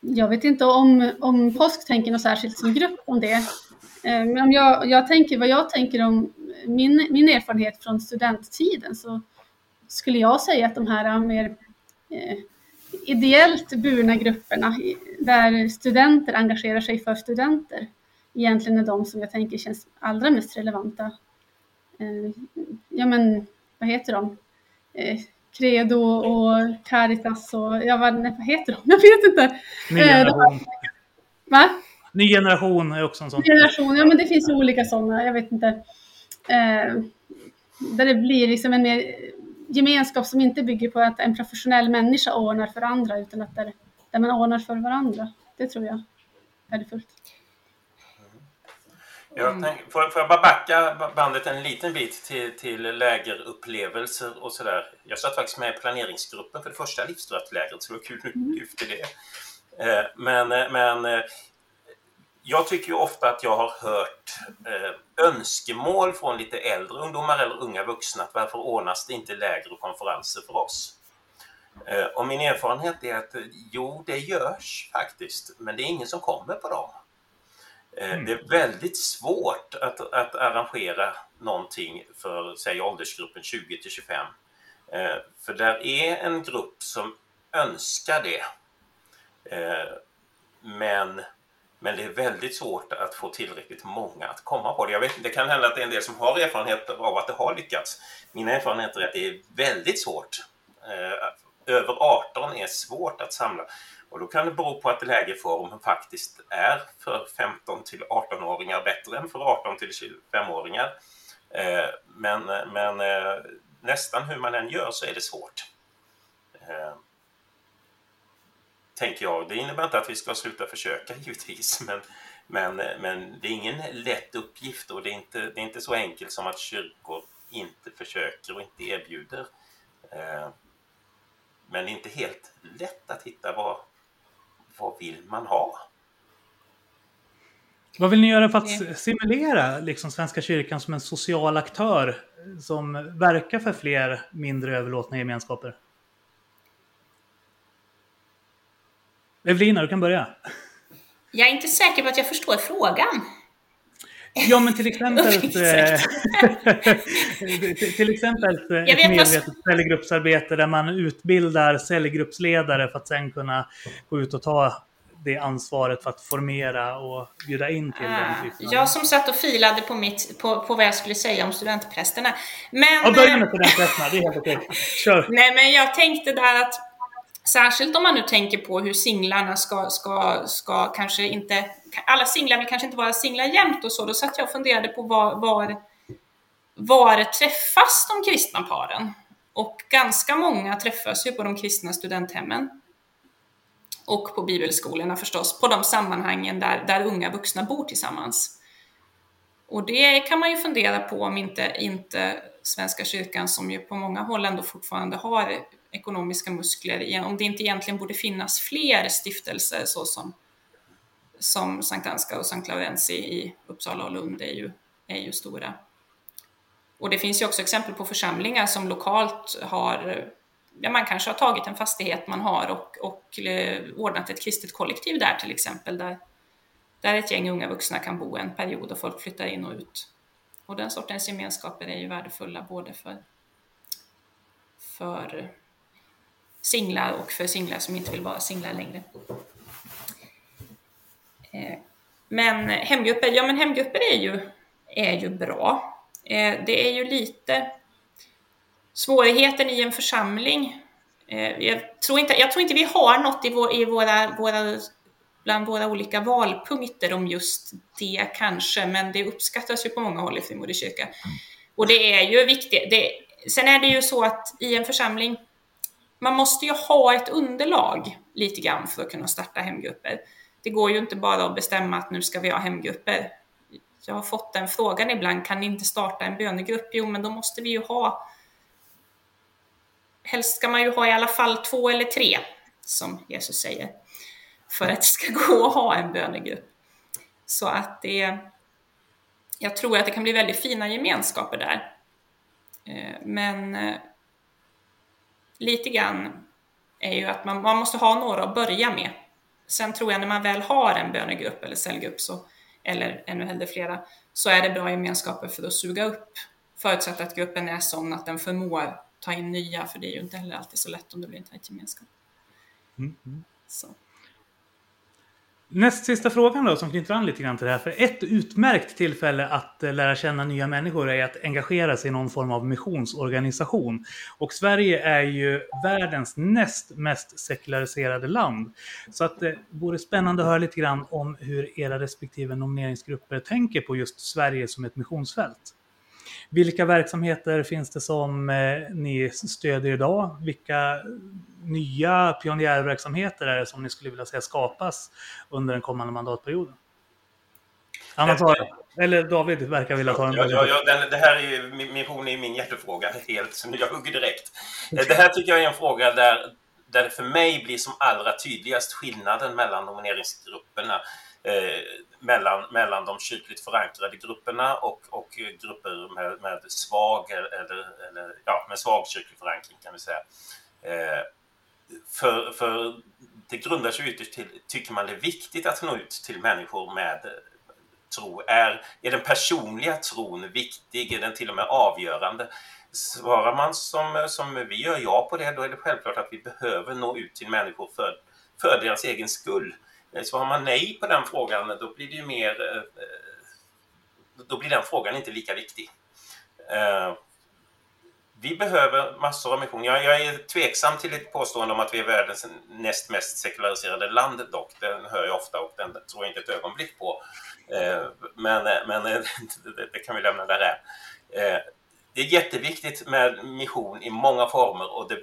Jag vet inte om, om Påsk tänker något särskilt som grupp om det. Eh, men om jag, jag tänker vad jag tänker om min, min erfarenhet från studenttiden så skulle jag säga att de här mer eh, ideellt burna grupperna där studenter engagerar sig för studenter egentligen är de som jag tänker känns allra mest relevanta. Eh, ja men, vad heter de? Eh, Credo och Caritas och, ja vad, vad heter de? Jag vet inte. Ny generation. Eh, va? Ny generation är också en sån. Ny generation, ja men det finns olika sådana, jag vet inte. Eh, där det blir liksom en mer gemenskap som inte bygger på att en professionell människa ordnar för andra utan att där, där man ordnar för varandra. Det tror jag är värdefullt. Jag tänk, får, får jag bara backa bandet en liten bit till, till lägerupplevelser och sådär. Jag satt faktiskt med i planeringsgruppen för det första livsdraftlägret så det var kul att du lyfte det. Eh, men, eh, men eh, jag tycker ju ofta att jag har hört eh, önskemål från lite äldre ungdomar eller unga vuxna att varför ordnas det inte läger och konferenser för oss? Eh, och min erfarenhet är att jo, det görs faktiskt, men det är ingen som kommer på dem. Eh, mm. Det är väldigt svårt att, att arrangera någonting för, säg åldersgruppen 20 till 25. Eh, för där är en grupp som önskar det. Eh, men men det är väldigt svårt att få tillräckligt många att komma på det. Jag vet, det kan hända att det är en del som har erfarenheter av att det har lyckats. Mina erfarenheter är att det är väldigt svårt. Eh, över 18 är svårt att samla. Och då kan det bero på att lägerformen faktiskt är för 15 till 18-åringar bättre än för 18 till 25-åringar. Eh, men, eh, men nästan hur man än gör så är det svårt. Eh, tänker jag. Det innebär inte att vi ska sluta försöka givetvis, men, men, men det är ingen lätt uppgift och det är, inte, det är inte så enkelt som att kyrkor inte försöker och inte erbjuder. Men det är inte helt lätt att hitta vad, vad vill man ha? Vad vill ni göra för att simulera liksom, Svenska kyrkan som en social aktör som verkar för fler mindre överlåtna gemenskaper? Evelina, du kan börja. Jag är inte säker på att jag förstår frågan. Ja, men till exempel, eh, till exempel ett medvetet cellgruppsarbete där man utbildar cellgruppsledare för att sen kunna gå ut och ta det ansvaret för att formera och bjuda in till ah, den typen Jag som satt och filade på, mitt, på, på vad jag skulle säga om studentprästerna. Men, ja, börja med studentprästerna, det är helt okej. Kör! Nej, men jag tänkte där att Särskilt om man nu tänker på hur singlarna ska, ska, ska kanske inte... Alla singlar vill kanske inte vara singlar jämt och så. Då satt jag och funderade på var, var, var träffas de kristna paren? Och ganska många träffas ju på de kristna studenthemmen. Och på bibelskolorna förstås, på de sammanhangen där, där unga vuxna bor tillsammans. Och det kan man ju fundera på om inte, inte Svenska kyrkan, som ju på många håll ändå fortfarande har ekonomiska muskler, om det inte egentligen borde finnas fler stiftelser såsom som Sankt Anska och Sankt Laurenzi i Uppsala och Lund är ju, är ju stora. Och det finns ju också exempel på församlingar som lokalt har, ja man kanske har tagit en fastighet man har och, och eh, ordnat ett kristet kollektiv där till exempel, där, där ett gäng unga vuxna kan bo en period och folk flyttar in och ut. Och den sortens gemenskaper är ju värdefulla både för, för singlar och för singlar som inte vill vara singlar längre. Eh, men hemgrupper, ja men hemgrupper är ju, är ju bra. Eh, det är ju lite svårigheten i en församling. Eh, jag tror inte, jag tror inte vi har något i, vår, i våra, våra, bland våra olika valpunkter om just det kanske, men det uppskattas ju på många håll i Frimodig kyrka. Och det är ju viktigt. Det, sen är det ju så att i en församling man måste ju ha ett underlag lite grann för att kunna starta hemgrupper. Det går ju inte bara att bestämma att nu ska vi ha hemgrupper. Jag har fått den frågan ibland, kan ni inte starta en bönegrupp? Jo, men då måste vi ju ha Helst ska man ju ha i alla fall två eller tre, som Jesus säger, för att det ska gå att ha en bönegrupp. Så att det, jag tror att det kan bli väldigt fina gemenskaper där. Eh, men eh, lite grann är ju att man, man måste ha några att börja med. Sen tror jag när man väl har en bönegrupp eller cellgrupp, så, eller ännu hellre flera, så är det bra gemenskaper för att suga upp. Förutsatt att gruppen är sån att den förmår ta in nya, för det är ju inte heller alltid så lätt om det blir en tajt gemenskap. Mm. mm. Så. Näst sista frågan då, som knyter an lite grann till det här. För ett utmärkt tillfälle att eh, lära känna nya människor är att engagera sig i någon form av missionsorganisation. Och Sverige är ju världens näst mest sekulariserade land. Så att det vore spännande att höra lite grann om hur era respektive nomineringsgrupper tänker på just Sverige som ett missionsfält. Vilka verksamheter finns det som eh, ni stödjer idag? Vilka nya pionjärverksamheter är det som ni skulle vilja se skapas under den kommande mandatperioden? Anna tar Eller David verkar vilja ta en ja, ja, ja, den, Det här är ju, mission är min hjärtefråga helt, så jag hugger direkt. Det här tycker jag är en fråga där, där det för mig blir som allra tydligast skillnaden mellan nomineringsgrupperna. Eh, mellan, mellan de kyrkligt förankrade grupperna och, och grupper med, med svag eller, eller, ja, med svag kyrklig förankring kan vi säga. Eh, för, för det grundar sig ytterst till, tycker man det är viktigt att nå ut till människor med tro? Är, är den personliga tron viktig? Är den till och med avgörande? Svarar man som, som vi gör ja på det, då är det självklart att vi behöver nå ut till människor för, för deras egen skull. Eh, Svarar man nej på den frågan, då blir det ju mer... Eh, eh, då blir den frågan inte lika viktig. Vi behöver massor av mission. Jag, jag är tveksam till ett påstående om att vi är världens näst mest sekulariserade land dock. Den hör jag ofta och den tror jag inte ett ögonblick på. Men, men det, kan vi lämna där. Det är jätteviktigt med mission i många former och det är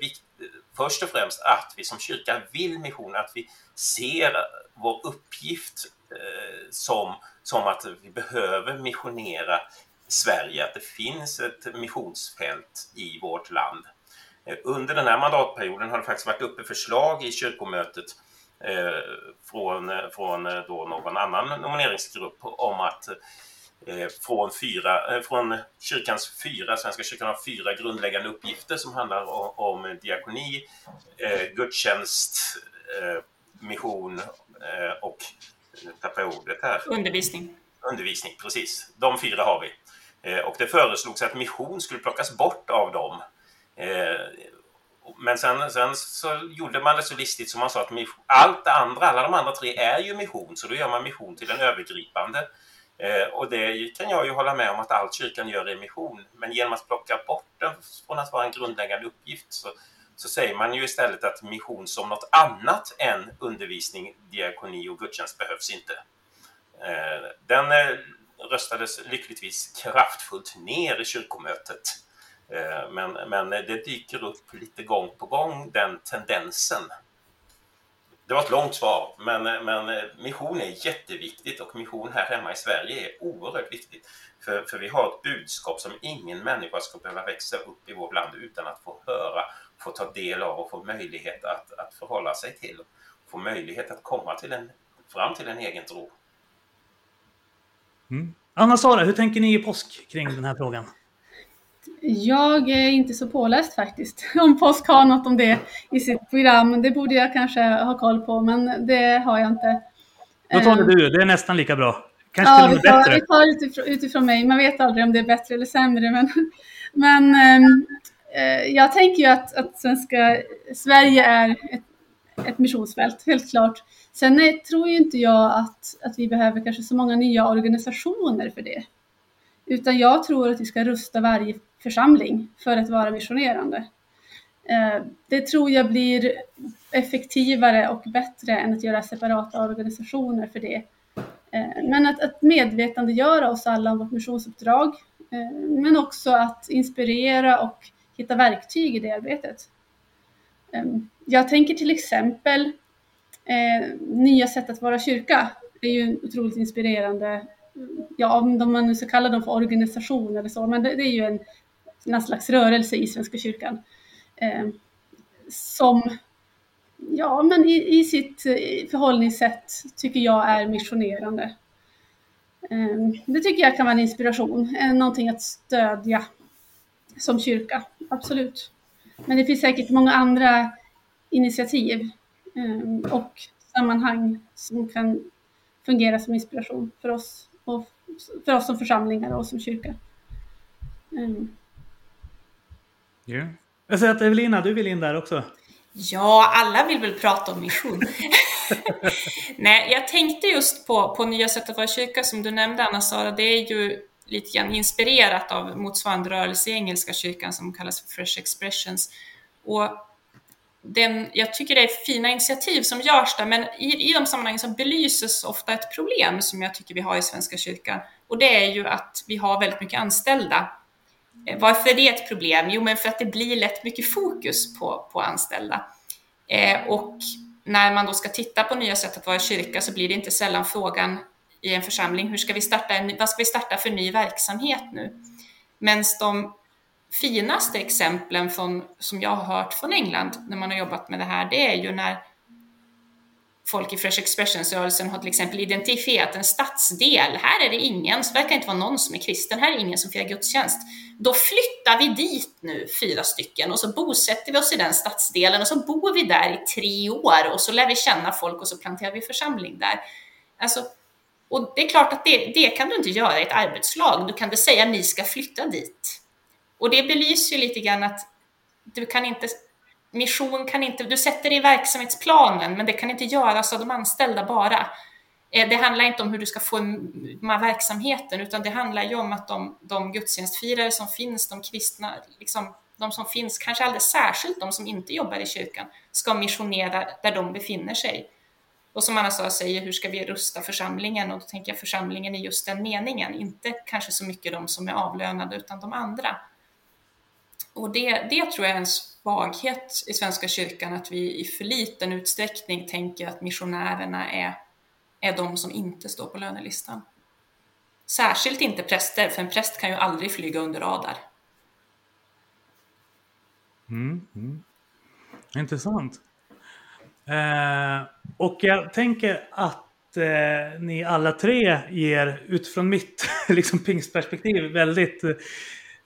först och främst att vi som kyrka vill mission, att vi ser vår uppgift eh, som, som att vi behöver missionera Sverige, att det finns ett missionsfält i vårt land. Eh, under den här mandatperioden har det faktiskt varit uppe förslag i kyrkomötet eh, från, eh, från eh, då någon annan nomineringsgrupp om att eh, från, fyra, eh, från kyrkans fyra, Svenska kyrkan har fyra grundläggande uppgifter som handlar om, om diakoni, eh, gudstjänst, eh, mission eh, och, nu tappar jag ordet här, Undervisning. undervisning, precis. De fyra har vi. Eh, och det föreslogs att mission skulle plockas bort av dem. Eh, men sen, sen så gjorde man det så listigt som man sa att mission, allt det andra, alla de andra tre är ju mission, så då gör man mission till en övergripande. Eh, och det kan jag ju hålla med om att allt kyrkan gör är mission. Men genom att plocka bort den från att vara en grundläggande uppgift så, så säger man ju istället att mission som något annat än undervisning, diakoni och gudstjänst behövs inte. Eh, den eh, röstades lyckligtvis kraftfullt ner i kyrkomötet. Men, men det dyker upp lite gång på gång, den tendensen. Det var ett långt svar, men, men eh, mission är jätteviktigt och mission här hemma i Sverige är oerhört viktigt. För, för vi har ett budskap som ingen människa ska behöva växa upp i vårt land utan att få höra, få ta del av och få möjlighet att, att förhålla sig till. Få möjlighet att komma till en, fram till en egen tro. Mm. Anna-Sara, hur tänker ni i påsk kring den här frågan? Jag är inte så påläst faktiskt, om Påsk har något om det i sitt program. Det borde jag kanske ha koll på, men det har jag inte. Då tar Eh, det du, det är nästan lika bra. Kanske Ja, till och vi med tar, bättre. vi tar utifrån, utifrån mig. Man vet aldrig om det är bättre eller sämre. Men, men ehm, eh, jag tänker ju att, att svenska, Sverige är ett, ett missionsfält, helt klart. Sen är, tror ju inte jag att, att vi behöver kanske så många nya organisationer för det. Utan jag tror att vi ska rusta varje församling för att vara missionerande. Eh, det tror jag blir effektivare och bättre än att göra separata organisationer för det. Eh, men att, att medvetandegöra oss alla om vårt missionsuppdrag, eh, men också att inspirera och hitta verktyg i det arbetet. Jag tänker till exempel nya sätt att vara kyrka. Det är ju en otroligt inspirerande, ja om man nu ska kalla dem för organisation eller så, men det, det är ju en, en slags rörelse i Svenska kyrkan. Eh, som ja, men i, i sitt eh, förhållningssätt tycker jag är missionerande. Eh, Det tycker jag kan vara en inspiration, eh, någonting att stödja som kyrka, absolut. Men det finns säkert många andra initiativ eh, och sammanhang som kan fungera som inspiration för oss, och för oss som församlingar och som kyrka. Eh, Ja. Jag ser att Evelina, du vill in där också. Ja, alla vill väl prata om mission. Nej, jag tänkte just på, på nya sätt att vara kyrka som du nämnde Anna-Sara. Det är ju lite grann inspirerat av motsvarande rörelse i engelska kyrkan som kallas för Fresh Expressions. Och den, jag tycker det är fina initiativ som görs där, men i, i de sammanhangen så belyses ofta ett problem som jag tycker vi har i Svenska kyrkan. Och det är ju att vi har väldigt mycket anställda. Eh, varför är det ett problem? Jo, men för att det blir lätt mycket fokus på, på anställda. Eh, och när man då ska titta på nya sätt att vara kyrka så blir det inte sällan frågan i en församling, hur ska vi starta en, vad ska vi starta för ny verksamhet nu? Men de finaste exemplen från, som jag har hört från England när man har jobbat med det här, det är ju när folk i Fresh Expressions-rörelsen har till exempel identifierat en stadsdel. Här är det ingen, så verkar inte vara någon som är kristen, här är ingen som firar gudstjänst. Då flyttar vi dit nu, fyra stycken, och så bosätter vi oss i den stadsdelen och så bor vi där i tre år och så lär vi känna folk och så planterar vi församling där. Alltså, och det är klart att det, det kan du inte göra i ett arbetslag. Du kan inte säga ni ska flytta dit. Och det belyser ju lite grann att du kan inte mission kan inte, du sätter det i verksamhetsplanen, men det kan inte göras av de anställda bara. Eh, det handlar inte om hur du ska forma verksamheten, utan det handlar ju om att de, de gudstjänstfirare som finns, de kristna, liksom, de som finns, kanske alldeles särskilt de som inte jobbar i kyrkan, ska missionera där de befinner sig. Och som Anna sa säger, hur ska vi rusta församlingen? Och då tänker jag församlingen i just den meningen, inte kanske så mycket de som är avlönade, utan de andra. Och det, det tror jag är en svaghet i Svenska kyrkan, att vi i för liten utsträckning tänker att missionärerna är, är de som inte står på lönelistan. Särskilt inte präster, för en präst kan ju aldrig flyga under radar. Mm, mm. Intressant. Eh, och jag tänker att eh, ni alla tre ger utifrån mitt liksom, pingstperspektiv väldigt eh,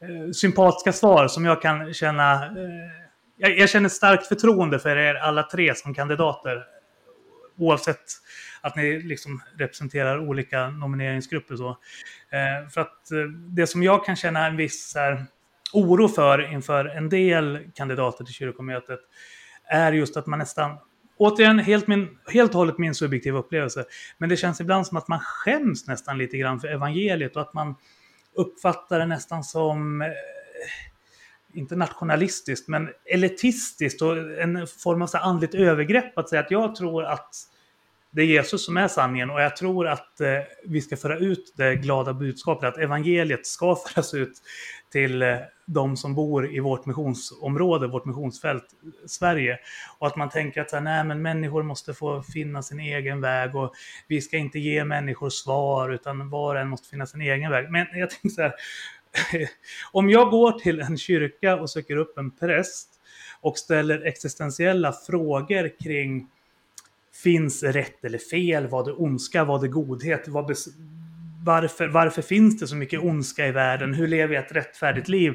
Eh, sympatiska svar som jag kan känna. Eh, jag, jag känner starkt förtroende för er alla tre som kandidater. Oavsett att ni liksom representerar olika nomineringsgrupper. Så. Eh, för att eh, det som jag kan känna en viss här, oro för inför en del kandidater till kyrkomötet är just att man nästan, återigen helt, min, helt och hållet min subjektiva upplevelse, men det känns ibland som att man skäms nästan lite grann för evangeliet och att man uppfattar det nästan som, eh, inte nationalistiskt, men elitistiskt och en form av så andligt övergrepp att säga att jag tror att det är Jesus som är sanningen och jag tror att eh, vi ska föra ut det glada budskapet att evangeliet ska föras ut till eh, de som bor i vårt missionsområde, vårt missionsfält, Sverige. Och att man tänker att så här, nej, men människor måste få finna sin egen väg och vi ska inte ge människor svar utan var och en måste finna sin egen väg. Men jag tänker så här, om jag går till en kyrka och söker upp en präst och ställer existentiella frågor kring finns rätt eller fel? Vad är ondska? Vad är godhet? Vad bes- varför, varför finns det så mycket ondska i världen? Hur lever jag ett rättfärdigt liv?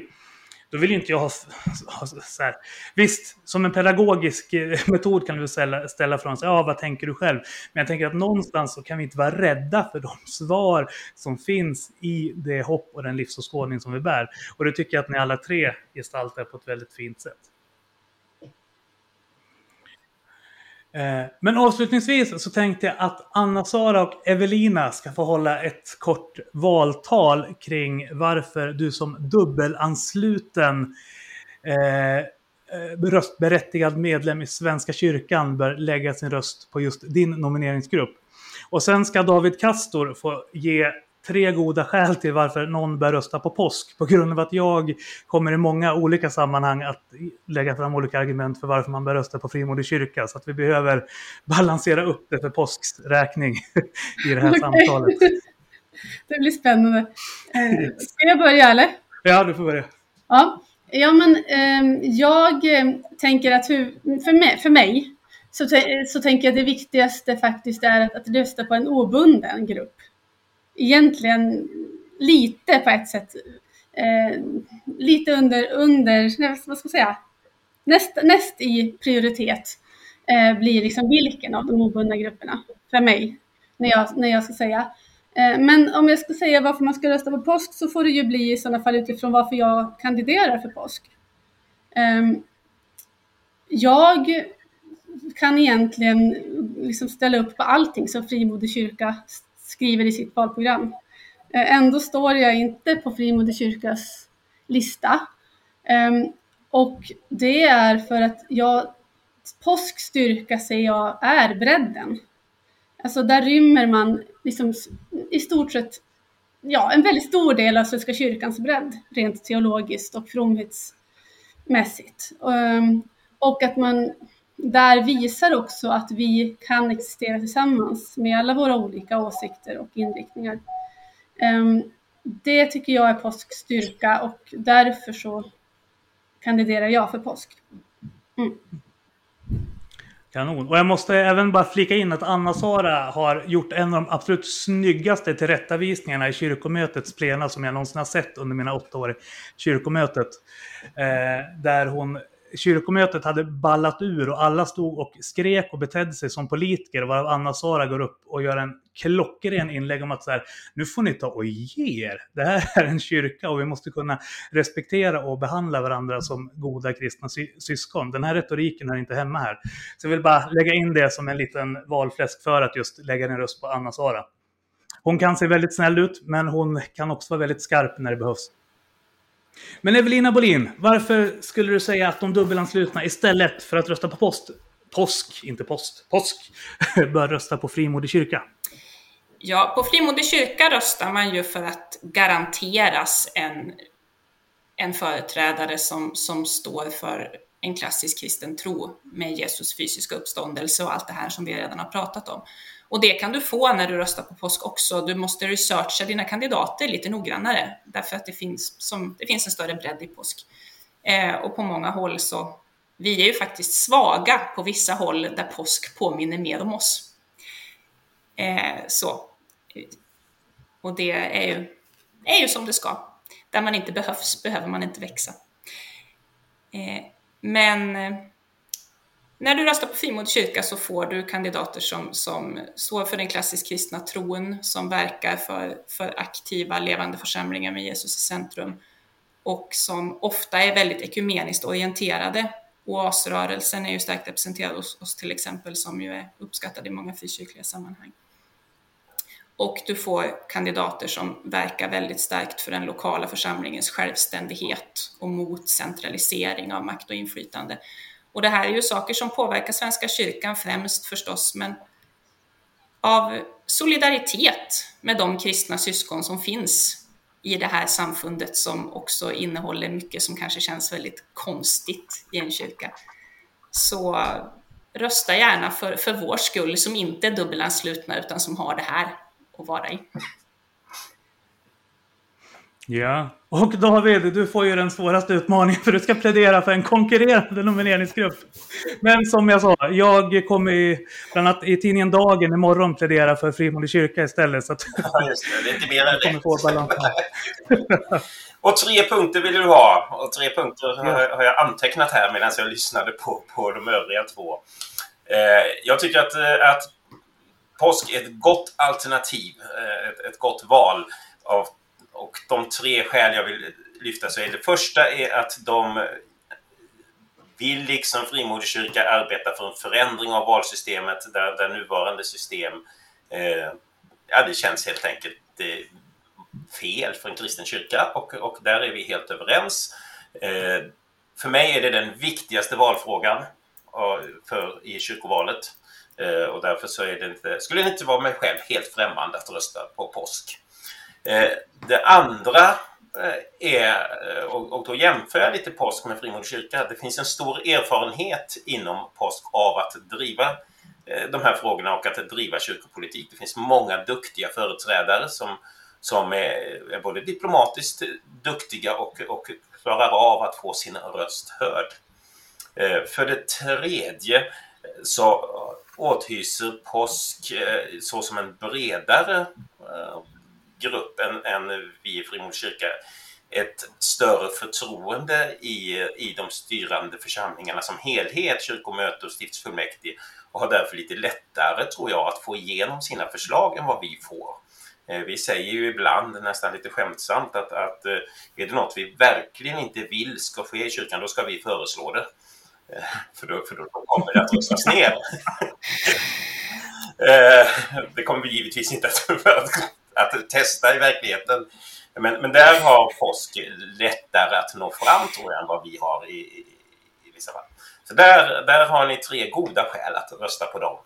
Då vill inte jag ha, ha så här. Visst, som en pedagogisk eh, metod kan du ställa, ställa frågan, ja vad tänker du själv? Men jag tänker att någonstans så kan vi inte vara rädda för de svar som finns i det hopp och den livsåskådning som vi bär. Och det tycker jag att ni alla tre gestaltar på ett väldigt fint sätt. Eh, Eh, men avslutningsvis så tänkte jag att Anna-Sara och Evelina ska få hålla ett kort valtal kring varför du som dubbelansluten eh, eh röstberättigad medlem i Svenska kyrkan bör lägga sin röst på just din nomineringsgrupp. Och sen ska David Kastor få ge tre goda skäl till varför någon bör rösta på påsk. På grund av att jag kommer i många olika sammanhang att lägga fram olika argument för varför man bör rösta på frimodig kyrka. Så att vi behöver balansera upp det för påsks räkning i det här Okej. samtalet. Det blir spännande. Eh, Ska jag börja eller? Ja, du får börja. Ja, ja men ehm, jag eh, tänker att för, mig, för mig så, så tänker jag att det viktigaste faktiskt är att, att rösta på en obunden grupp. Egentligen lite på ett sätt, eh, lite under, under vad ska man säga, näst, näst i prioritet eh, blir liksom vilken av de obundna grupperna för mig, när jag, när jag ska säga. Eh, Men om jag ska säga varför man ska rösta på påsk så får det ju bli i sådana fall utifrån varför jag kandiderar för påsk. Ehm, jag kan egentligen liksom ställa upp på allting som Frimodig kyrka skriver i sitt valprogram. Eh, ändå står jag inte på Frimodig kyrkas lista. Ehm, och det är för att jag, påsk styrka ser jag är bredden. Alltså där rymmer man liksom i stort sett ja, en väldigt stor del av Svenska kyrkans bredd rent teologiskt och fromhetsmässigt. Ehm, och att man där visar också att vi kan existera tillsammans med alla våra olika åsikter och inriktningar. Ehm, det tycker jag är påsk styrka och därför så kandiderar jag för påsk. Mm. Kanon. Och jag måste även bara flika in att Anna-Sara har gjort en av de absolut snyggaste tillrättavisningarna i kyrkomötets plena som jag någonsin har sett under mina åtta år i kyrkomötet. Eh, där hon kyrkomötet hade ballat ur och alla stod och skrek och betedde sig som politiker varav Anna-Sara går upp och gör en klockren inlägg om att så här, nu får ni ta och ge er. Det här är en kyrka och vi måste kunna respektera och behandla varandra som goda kristna sy syskon. Den här retoriken hör inte hemma här. Så jag vill bara lägga in det som en liten valfläsk för att just lägga en röst på Anna-Sara. Hon kan se väldigt snäll ut, men hon kan också vara väldigt skarp när det behövs. Men Evelina Bolin, varför skulle du säga att de dubbelanslutna istället för att rösta på post, påsk, inte post, påsk, bör rösta på Frimodig kyrka? Ja, på Frimodig kyrka röstar man ju för att garanteras en, en företrädare som, som står för en klassisk kristen tro med Jesus fysiska uppståndelse och allt det här som vi redan har pratat om. Och det kan du få när du röstar på påsk också. Du måste researcha dina kandidater lite noggrannare därför att det finns, som, det finns en större bredd i påsk. Eh, och på många håll så, vi är ju faktiskt svaga på vissa håll där påsk påminner mer om oss. Eh, så. Och det är ju, är ju som det ska. Där man inte behövs behöver man inte växa. Eh, men eh, när du röstar på Frimodig kyrka så får du kandidater som, som står för den klassiskt kristna tron, som verkar för, för aktiva levande församlingar med Jesus i centrum och som ofta är väldigt ekumeniskt orienterade. Oasrörelsen är ju starkt representerad hos oss till exempel, som ju är uppskattad i många frikyrkliga sammanhang. Och du får kandidater som verkar väldigt starkt för den lokala församlingens självständighet och mot centralisering av makt och inflytande. Och det här är ju saker som påverkar Svenska kyrkan främst förstås, men av solidaritet med de kristna syskon som finns i det här samfundet som också innehåller mycket som kanske känns väldigt konstigt i en kyrka. Så rösta gärna för, för vår skull som inte är dubbelanslutna utan som har det här att vara i. Ja, och David, du får ju den svåraste utmaningen för du ska plädera för en konkurrerande nomineringsgrupp. Men som jag sa, jag kommer i, bland annat i tidningen Dagen imorgon plädera för Frimodig kyrka istället. Så att Ja, just det. Det är inte mer än få balans. Och tre punkter vill du ha. Och tre punkter har, har jag antecknat här medan jag lyssnade på, på de övriga två. Eh, jag tycker att, eh, att påsk är ett gott alternativ, eh, ett, ett gott val. Av, och de tre skäl jag vill lyfta så är det första är att de vill liksom Frimodig kyrka arbeta för en förändring av valsystemet där, där nuvarande system eh, ja, det känns helt enkelt eh, fel för en kristen kyrka och, och där är vi helt överens. Eh, för mig är det den viktigaste valfrågan eh, för, i kyrkovalet eh, och därför så är det inte, skulle det inte vara mig själv helt främmande att rösta på påsk. Eh, det andra eh, är, eh, och, då jämför jag lite påsk med Frimodig kyrka, det finns en stor erfarenhet inom påsk av att driva de här frågorna och att driva kyrkopolitik. Det finns många duktiga företrädare som, som är, är både diplomatiskt duktiga och, och klarar av att få sin röst hörd. För det tredje så åthyser påsk så som en bredare grupp än, än vi i Frimodig kyrka ett större förtroende i, i de styrande församlingarna som helhet, kyrkomöte och stiftsfullmäktige och har därför lite lättare, tror jag, att få igenom sina förslag än vad vi får. Eh, vi säger ju ibland, nästan lite skämtsamt, att, att eh, är det något vi verkligen inte vill ska ske i kyrkan, då ska vi föreslå det. Eh, för då, för då kommer det att röstas ner. Det kommer vi givetvis inte att, att, testa i verkligheten. Men, men där har påsk lättare att nå fram, tror jag, än vad vi har i, i, i vissa fall. Så där, där har ni tre goda skäl att rösta på dem.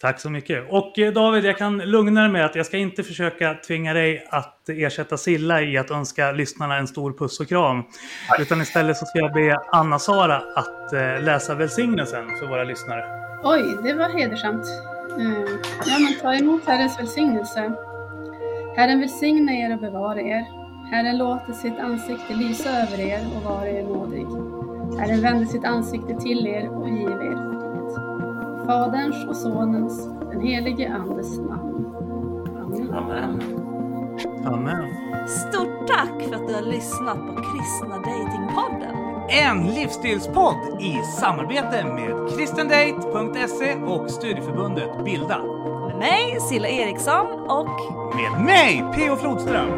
Tack så mycket. Och eh, David, jag kan lugna dig med att jag ska inte försöka tvinga dig att ersätta Silla i att önska lyssnarna en stor puss och kram. Utan istället så ska jag be Anna-Sara att eh, läsa välsignelsen för våra lyssnare. Oj, det var hedersamt. Eh, Ja, men ta emot Herrens välsignelse. Herren välsigne er och bevara er. Herren låter sitt ansikte lysa över er och vara er nådig. Herren vänder sitt ansikte till er och ger er frid. Faderns och Sonens, den helige Andes namn. Amen. Amen. Amen. Stort tack för att du har lyssnat på Kristna Datingpodden. En livsstilspodd i samarbete med kristendate.se och studieförbundet Bilda. Med mig, Silla Eriksson och Med mig, P.O. Flodström.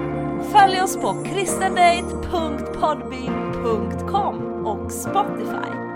följ oss på kristendate.podbean.com och Spotify.